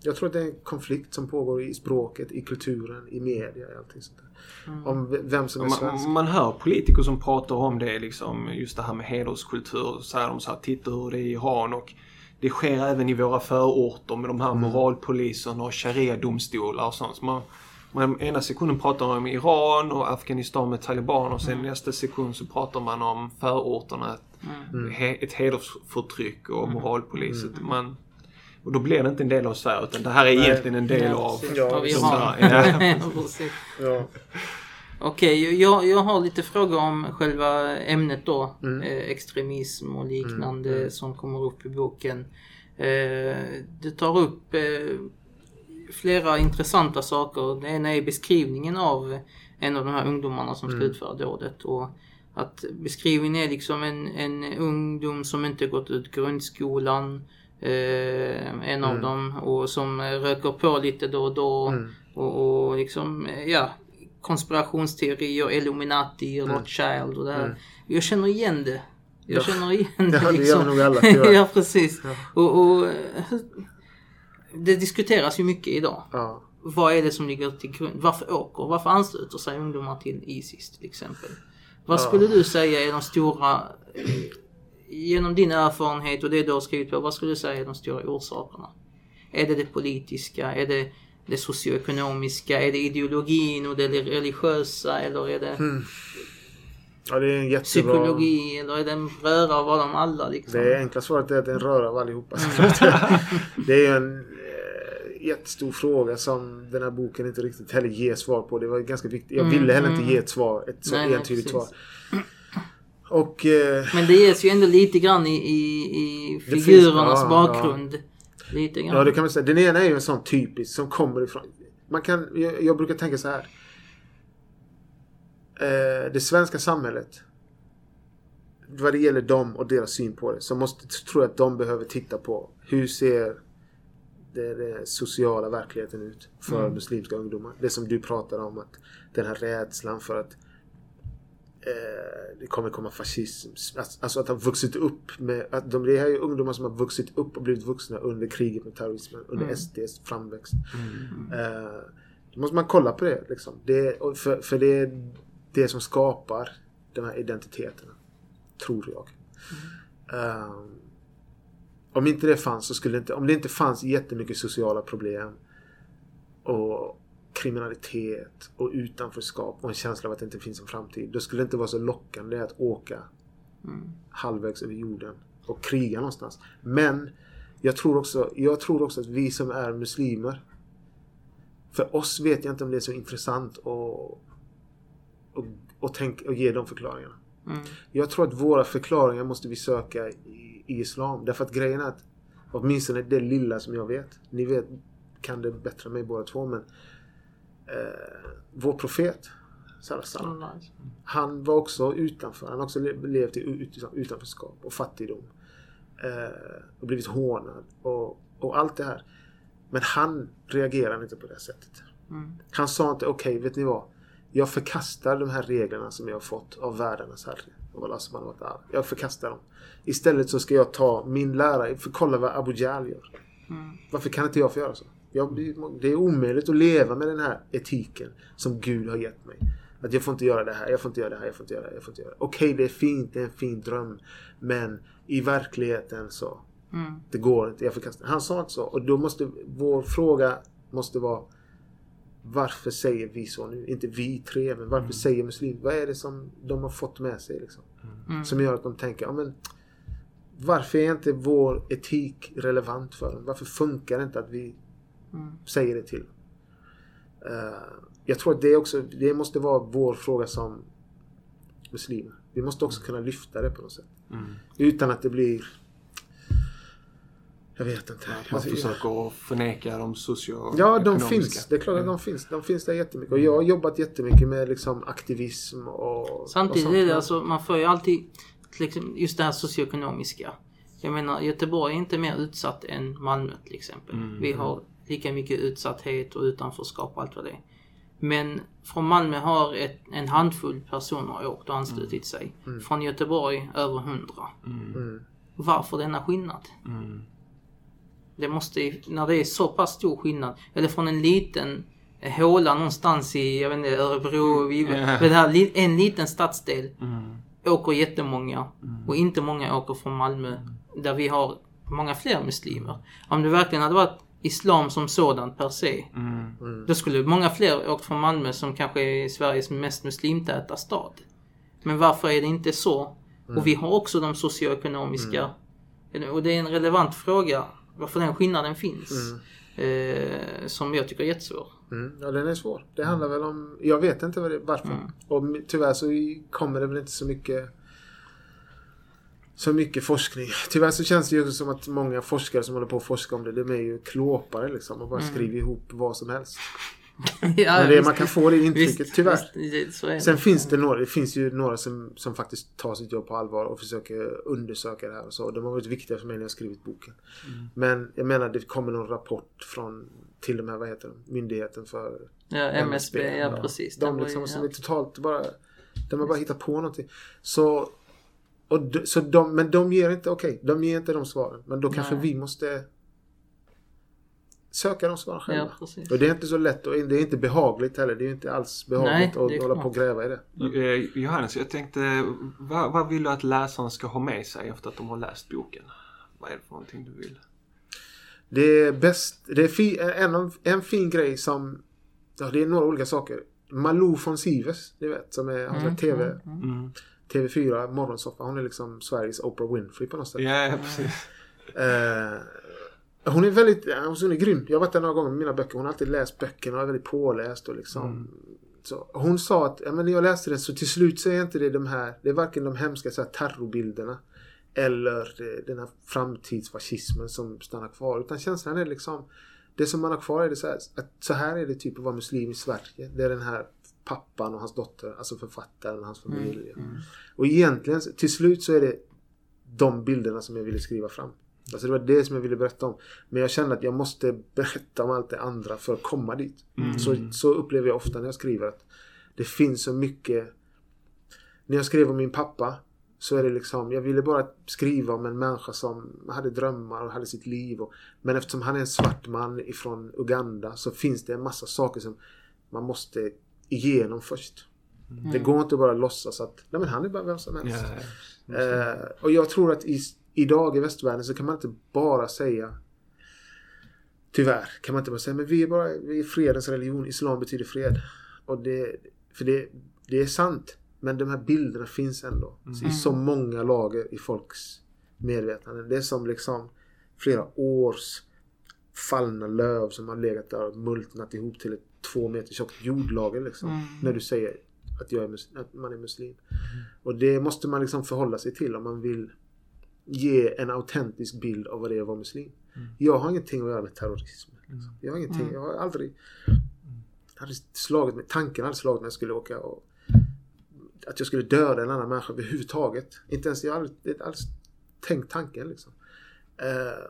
Jag tror att det är en konflikt som pågår i språket, i kulturen, i media och allting sånt där. Om v- vem som är svensk. Man, man hör politiker som pratar om det liksom, just det här med hederskultur. Så säger de så här, titta hur det är i Iran och det sker även i våra förorter med de här Mm. moralpoliserna och sharia-domstolar och sånt. Så man, man ena sekunden pratar man om Iran och Afghanistan med talibaner och sen Mm. nästa sekund så pratar man om förorterna. Ett, Mm. he, ett hedersförtryck och moralpolis. Man, och då blir det inte en del av Sverige utan det här är egentligen en del Ja, av... Ja, Av Iran. där, ja. Okej, jag, jag har lite frågor om själva ämnet då. Mm. Eh, extremism och liknande som kommer upp i boken. Eh, du tar upp eh, flera intressanta saker. Det ena är beskrivningen av en av de här ungdomarna som ska utföra dådet. Och att beskrivningen är liksom en, en ungdom som inte gått ut grundskolan. Eh, en av dem och som röker på lite då och då. Mm. Och, och liksom, ja, konspirationsteorier, Illuminati, Rothschild och det här. Jag känner igen det. Jag Ja. känner igen Ja, det det liksom. gör nog alla, tyvärr. ja, precis. Och, och eh, det diskuteras ju mycket idag. Ja. Vad är det som ligger till grund? Varför åker? Varför ansluter sig ungdomar till Isis till exempel? Vad skulle du säga är de stora, genom din erfarenhet och det du har skrivit på, vad skulle du säga är de stora orsakerna? Är det det politiska? Är det det socioekonomiska? Är det ideologin och det religiösa? Eller är det ja, det är en jättebra... psykologi? Eller är det en röra av dem alla? Liksom? Det enkla svaret är att det är en röra av allihopa. det är en jättestor fråga som den här boken inte riktigt heller ger svar på. Det var ganska viktigt. Jag ville heller inte ge ett svar, ett så Nej, nej, entydigt precis. svar. Och... Eh, Men det ges ju ändå lite grann i, i, i finns- figurernas ja, bakgrund. Lite grann. ja, det kan man säga. Den ena är ju en sån typisk som kommer ifrån... Man kan, jag, jag brukar tänka så här. Eh, det svenska samhället. Vad det gäller dem och deras syn på det. Så måste, tror jag att de behöver titta på. Hur ser det, det sociala verkligheten ut för muslimska ungdomar? Det som du pratar om. att Den här rädslan för att eh, det kommer komma fascism. Alltså att ha vuxit upp med... Att de, det här är ungdomar som har vuxit upp och blivit vuxna under kriget med terrorismen. Under SDs framväxt. Eh, då måste man kolla på det. Liksom. det för, för det är det som skapar de här identiteterna. Tror jag. Eh, om inte det fanns så skulle det inte... Om det inte fanns jättemycket sociala problem och kriminalitet och utanförskap och en känsla av att det inte finns en framtid. Då skulle det inte vara så lockande att åka halvvägs över jorden och kriga någonstans. Men jag tror också, jag tror också att vi som är muslimer för oss vet jag inte om det är så intressant att och, och, tänk, och ge de förklaringarna. Mm. Jag tror att våra förklaringar måste vi söka i, i Islam. Därför att grejen är att åtminstone det lilla som jag vet. Ni vet, kan det bättre än mig båda två men eh, vår profet. Nice. Han var också utanför. Han har också le- levt i ut- utanförskap och fattigdom. Eh, och blivit hånad och, och allt det här. Men han reagerade inte på det sättet. Mm. Han sa inte okej, vet ni vad? Jag förkastar de här reglerna som jag har fått av världarnas herre. Och Allah subhanahu wa ta'ala. Jag förkastar dem. Istället så ska jag ta min lära, för kolla vad Abu Jahl gör. Mm. Varför kan inte jag få göra så? Jag, det är omöjligt att leva med den här etiken som Gud har gett mig. Att jag får inte göra det här, jag får inte göra det här, jag får inte göra det här, jag får inte göra det. Okej, det är fint, det är en fin dröm. Men i verkligheten så, Mm. det går inte, jag förkastar. Han sa inte så. Och då måste, vår fråga måste vara varför säger vi så nu? Inte vi tre, men varför säger muslimer? Vad är det som de har fått med sig liksom? Mm. Som gör att de tänker, ja men varför är inte vår etik relevant för dem? Varför funkar det inte att vi Mm. säger det till dem? Eh, jag tror att det också, det måste vara vår fråga som muslimer. Vi måste också kunna lyfta det på något sätt. Mm. Utan att det blir... Jag vet inte. Man Alltså, försöker förneka de Ja, de socioekonomiska. finns. Det är klart att de finns. De finns där jättemycket. Och jag har jobbat jättemycket med liksom aktivism och... Samtidigt och sånt. är det alltså, man får ju alltid liksom, just det här socioekonomiska. Jag menar Göteborg är inte mer utsatt än Malmö till exempel. Mm, Vi har lika mycket utsatthet och utanförskap och allt vad det är. Men från Malmö har ett, en handfull personer åkt och anslutit sig. Från Göteborg över hundra. Mm. Varför denna skillnad? Mm. Det måste när det är så pass stor skillnad. Eller från en liten håla någonstans i, jag vet inte, Örebro. Vi, men det här, en liten stadsdel Mm. åker jättemånga. Och inte många åker från Malmö. Där vi har många fler muslimer. Om det verkligen hade varit islam som sådant per se. Mm. Då skulle många fler åkt från Malmö som kanske är Sveriges mest muslimtäta stad. Men varför är det inte så? Och vi har också de socioekonomiska. Och det är en relevant fråga varför den skillnaden finns. Eh, som jag tycker är jättesvår. Mm. Ja, den är svår. Det handlar väl om... Jag vet inte vad det, varför. Och m- tyvärr så kommer det väl inte så mycket... Så mycket forskning. Tyvärr så känns det ju som att många forskare som håller på att forska om det, de är ju klåpare liksom och bara skriver ihop vad som helst. ja, Men det, man kan få det intrycket, Visst, tyvärr. visst. Sen finns det några, det finns ju några som, som faktiskt tar sitt jobb på allvar och försöker undersöka det här och så. De har varit viktiga för mig när jag skrivit boken. Men jag menar det kommer någon rapport från till de här, vad heter de, myndigheten för Ja, MSB, ja precis. De liksom som är totalt bara, de har bara hittat på någonting. Så, och, så de, men de ger inte, okej, de ger inte de svaren. Men då kanske Nej. vi måste söka de svaren själva. Ja. Och det är inte så lätt och det är inte behagligt heller. Det är inte alls behagligt Nej, att hålla på och gräva i det. Eh, Johannes, jag tänkte, vad, vad vill du att läsaren ska ha med sig efter att de har läst boken? Vad är det för någonting du vill? Det är bäst, det är fi, en, av- en fin grej som, ja det är några olika saker. Malou von Sivers, ni vet, som är, har mm, TV, Mm. TV4, morgonsoffa. Hon är liksom Sveriges Oprah Winfrey på något sätt. Ja, ja, precis. Eh, hon är väldigt, hon är grym. Jag har varit där några gånger med mina böcker. Hon har alltid läst böckerna och är väldigt påläst och liksom. Så, hon sa att, ja, men när jag läste den så till slut så är inte det de här, det är varken de hemska så här, terrorbilderna eller den här framtidsfascismen som stannar kvar. Utan känslan är liksom, det som man har kvar är det så här, att så här är det typ att vara muslim i Sverige. Det är den här pappan och hans dotter, alltså författaren och hans familj. Och egentligen, till slut så är det de bilderna som jag ville skriva fram. Alltså det var det som jag ville berätta om. Men jag kände att jag måste berätta om allt det andra för att komma dit. Så, så upplever jag ofta när jag skriver att det finns så mycket. När jag skrev om min pappa så är det liksom, jag ville bara skriva om en människa som hade drömmar och hade sitt liv. Och, men eftersom han är en svart man ifrån Uganda så finns det en massa saker som man måste igenom först. Det går inte bara att låtsas att nej men han är bara vem som helst. Ja, ja. Eh, och jag tror att i, idag i västvärlden så kan man inte bara säga Tyvärr kan man inte bara säga men vi är bara vi är fredens religion. Islam betyder fred. Och det, för det, det är sant. Men de här bilderna finns ändå. I så många lager i folks medvetande. Det är som liksom flera års fallna löv som har legat där och multnat ihop till ett två meter tjockt jordlager liksom. När du säger att, jag är att man är muslim. Och det måste man liksom förhålla sig till om man vill ge en autentisk bild av vad det är att vara muslim. Jag har ingenting att göra med terrorism. Liksom. Jag har ingenting, jag har aldrig, aldrig slagit mig, tanken hade slagit mig att jag skulle åka och att jag skulle döda en annan människa överhuvudtaget. Inte ens, jag har aldrig, aldrig tänkt tanken liksom. Eh,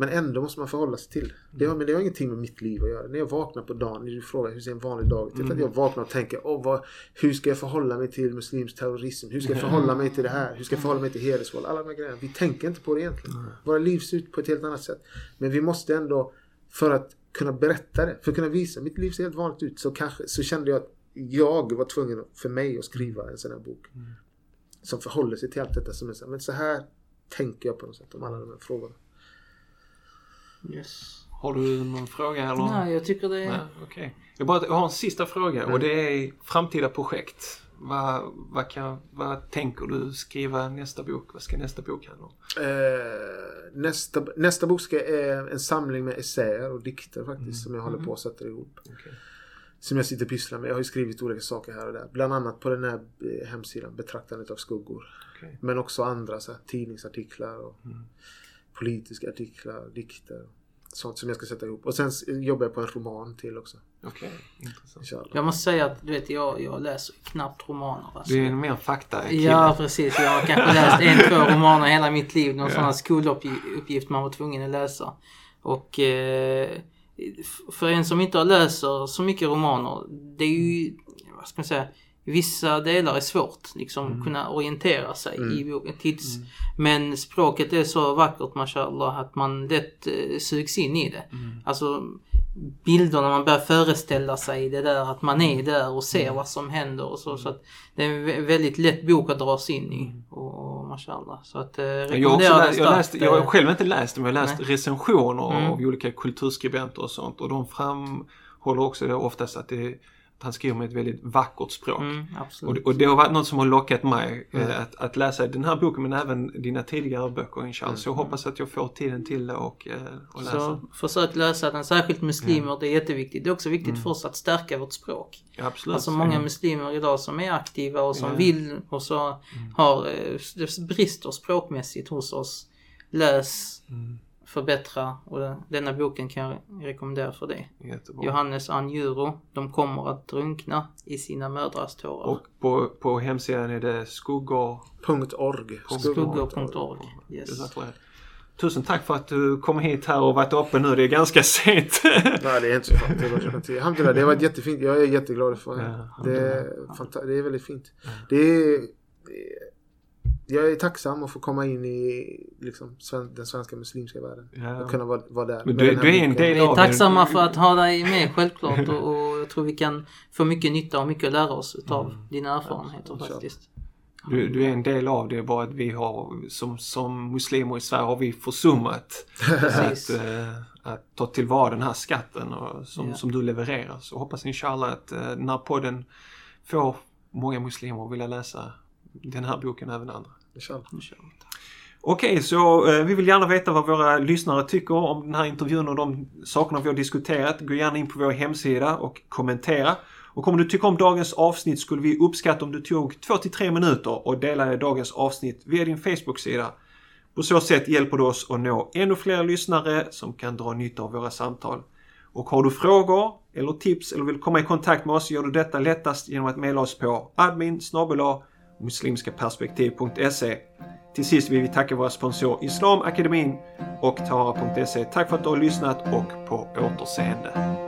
men ändå måste man förhålla sig till. Det har, men det har ingenting med mitt liv att göra. När jag vaknar på dagen, när du frågar hur ser en vanlig dag ut? Mm. Jag vaknar och tänker, oh, vad, hur ska jag förhålla mig till muslimsk terrorism? Hur ska jag förhålla mig till det här? Hur ska jag förhålla mig till hedersvåld? Alla de här grejerna. Vi tänker inte på det egentligen. Mm. Våra liv ser ut på ett helt annat sätt. Men vi måste ändå, för att kunna berätta det, för att kunna visa, mitt liv ser helt vanligt ut. Så, kanske, så kände jag att jag var tvungen för mig att skriva en sån här bok. Mm. Som förhåller sig till allt detta som är så här, men så här tänker jag på något sätt om alla de här frågorna. Yes. Har du någon fråga eller? Nej, jag tycker det är... Nej, okay. jag, bara, jag har en sista fråga mm. och det är framtida projekt. Vad, vad, kan, vad tänker du skriva nästa bok? Vad ska nästa bok handla om? Eh, nästa, nästa bok ska är en samling med essäer och dikter faktiskt mm. som jag håller på att sätta ihop. Okay. Som jag sitter och pysslar med. Jag har ju skrivit olika saker här och där. Bland annat på den här eh, hemsidan Betraktandet av skuggor. Okay. Men också andra så här, tidningsartiklar och mm. Politiska artiklar, dikter. Sånt som jag ska sätta ihop. Och sen jobbar jag på en roman till också. Okej, okay, intressant. Jag måste säga att du vet, jag, jag läser knappt romaner. Alltså. Du är en mer fakta -kille. Ja, precis. Jag har kanske läst en, två romaner hela mitt liv. Någon ja. sån här skoluppgift man var tvungen att läsa. Och eh, för en som inte har läser så mycket romaner, det är ju, vad ska man säga, vissa delar är svårt liksom mm. kunna orientera sig mm. i boken. Tids, mm. Men språket är så vackert mashallah att man lätt eh, sugs in i det. Mm. Alltså bilderna man börjar föreställa sig det där att man är där och ser mm. vad som händer och så. så att det är en väldigt lätt bok att dras in i. Mm. Och, och mashallah. Så att eh, jag, läst, jag, läst, jag har själv inte läst det men jag har läst nej. recensioner av olika kulturskribenter och sånt och de framhåller också det oftast att det han skriver med ett väldigt vackert språk. Mm, och, och, det har varit något som har lockat mig mm. eh, att, att, läsa den här boken men även dina tidigare böcker inshallah. Mm. Så jag hoppas att jag får tiden till det och, eh, och läsa. Så försök läsa den, särskilt muslimer, det är jätteviktigt. Det är också viktigt mm. för oss att stärka vårt språk. Ja, absolut. Alltså många muslimer idag som är aktiva och som vill och så mm. har, eh, det brister språkmässigt hos oss. Läs mm förbättra och denna boken kan jag rekommendera för det. Jättebra. Johannes Anjuro, De kommer att drunkna i sina mödrars tårar. Och på, på hemsidan är det skuggor.org. Skuggor.org. Yes. Tusen tack för att du kom hit här och varit uppe nu. Det är ganska sent. Nej, det är inte så farligt. Det var Det har varit jättefint. Jag är jätteglad för det. Ja, det, är, det är väldigt fint. Det är jag är tacksam att få komma in i liksom, den svenska muslimska världen. Ja. Och kunna vara, vara där. Men du, du är en del av Vi är tacksamma för att ha dig med självklart. Och, och, jag tror vi kan få mycket nytta och mycket att lära oss utav mm. dina erfarenheter ja, faktiskt. Du, du, är en del av det, bara att vi har som, som muslimer i Sverige har vi försummat att, äh, att ta tillvara den här skatten och, som, ja. som du levererar. Så hoppas inshallah att äh, den här podden får många muslimer att vilja läsa den här boken även andra. Inshallah. Okej, okay, så eh, vi vill gärna veta vad våra lyssnare tycker om den här intervjun och de sakerna vi har diskuterat. Gå gärna in på vår hemsida och kommentera. Och om du tycker om dagens avsnitt skulle vi uppskatta om du tog 2-3 minuter och delade dagens avsnitt via din Facebook-sida. På så sätt hjälper du oss att nå ännu fler lyssnare som kan dra nytta av våra samtal. Och har du frågor eller tips eller vill komma i kontakt med oss gör du detta lättast genom att mejla oss på admin muslimskaperspektiv.se. Till sist vill vi tacka våra sponsorer Islamakademin och Tara.se. Tack för att du har lyssnat och på återseende.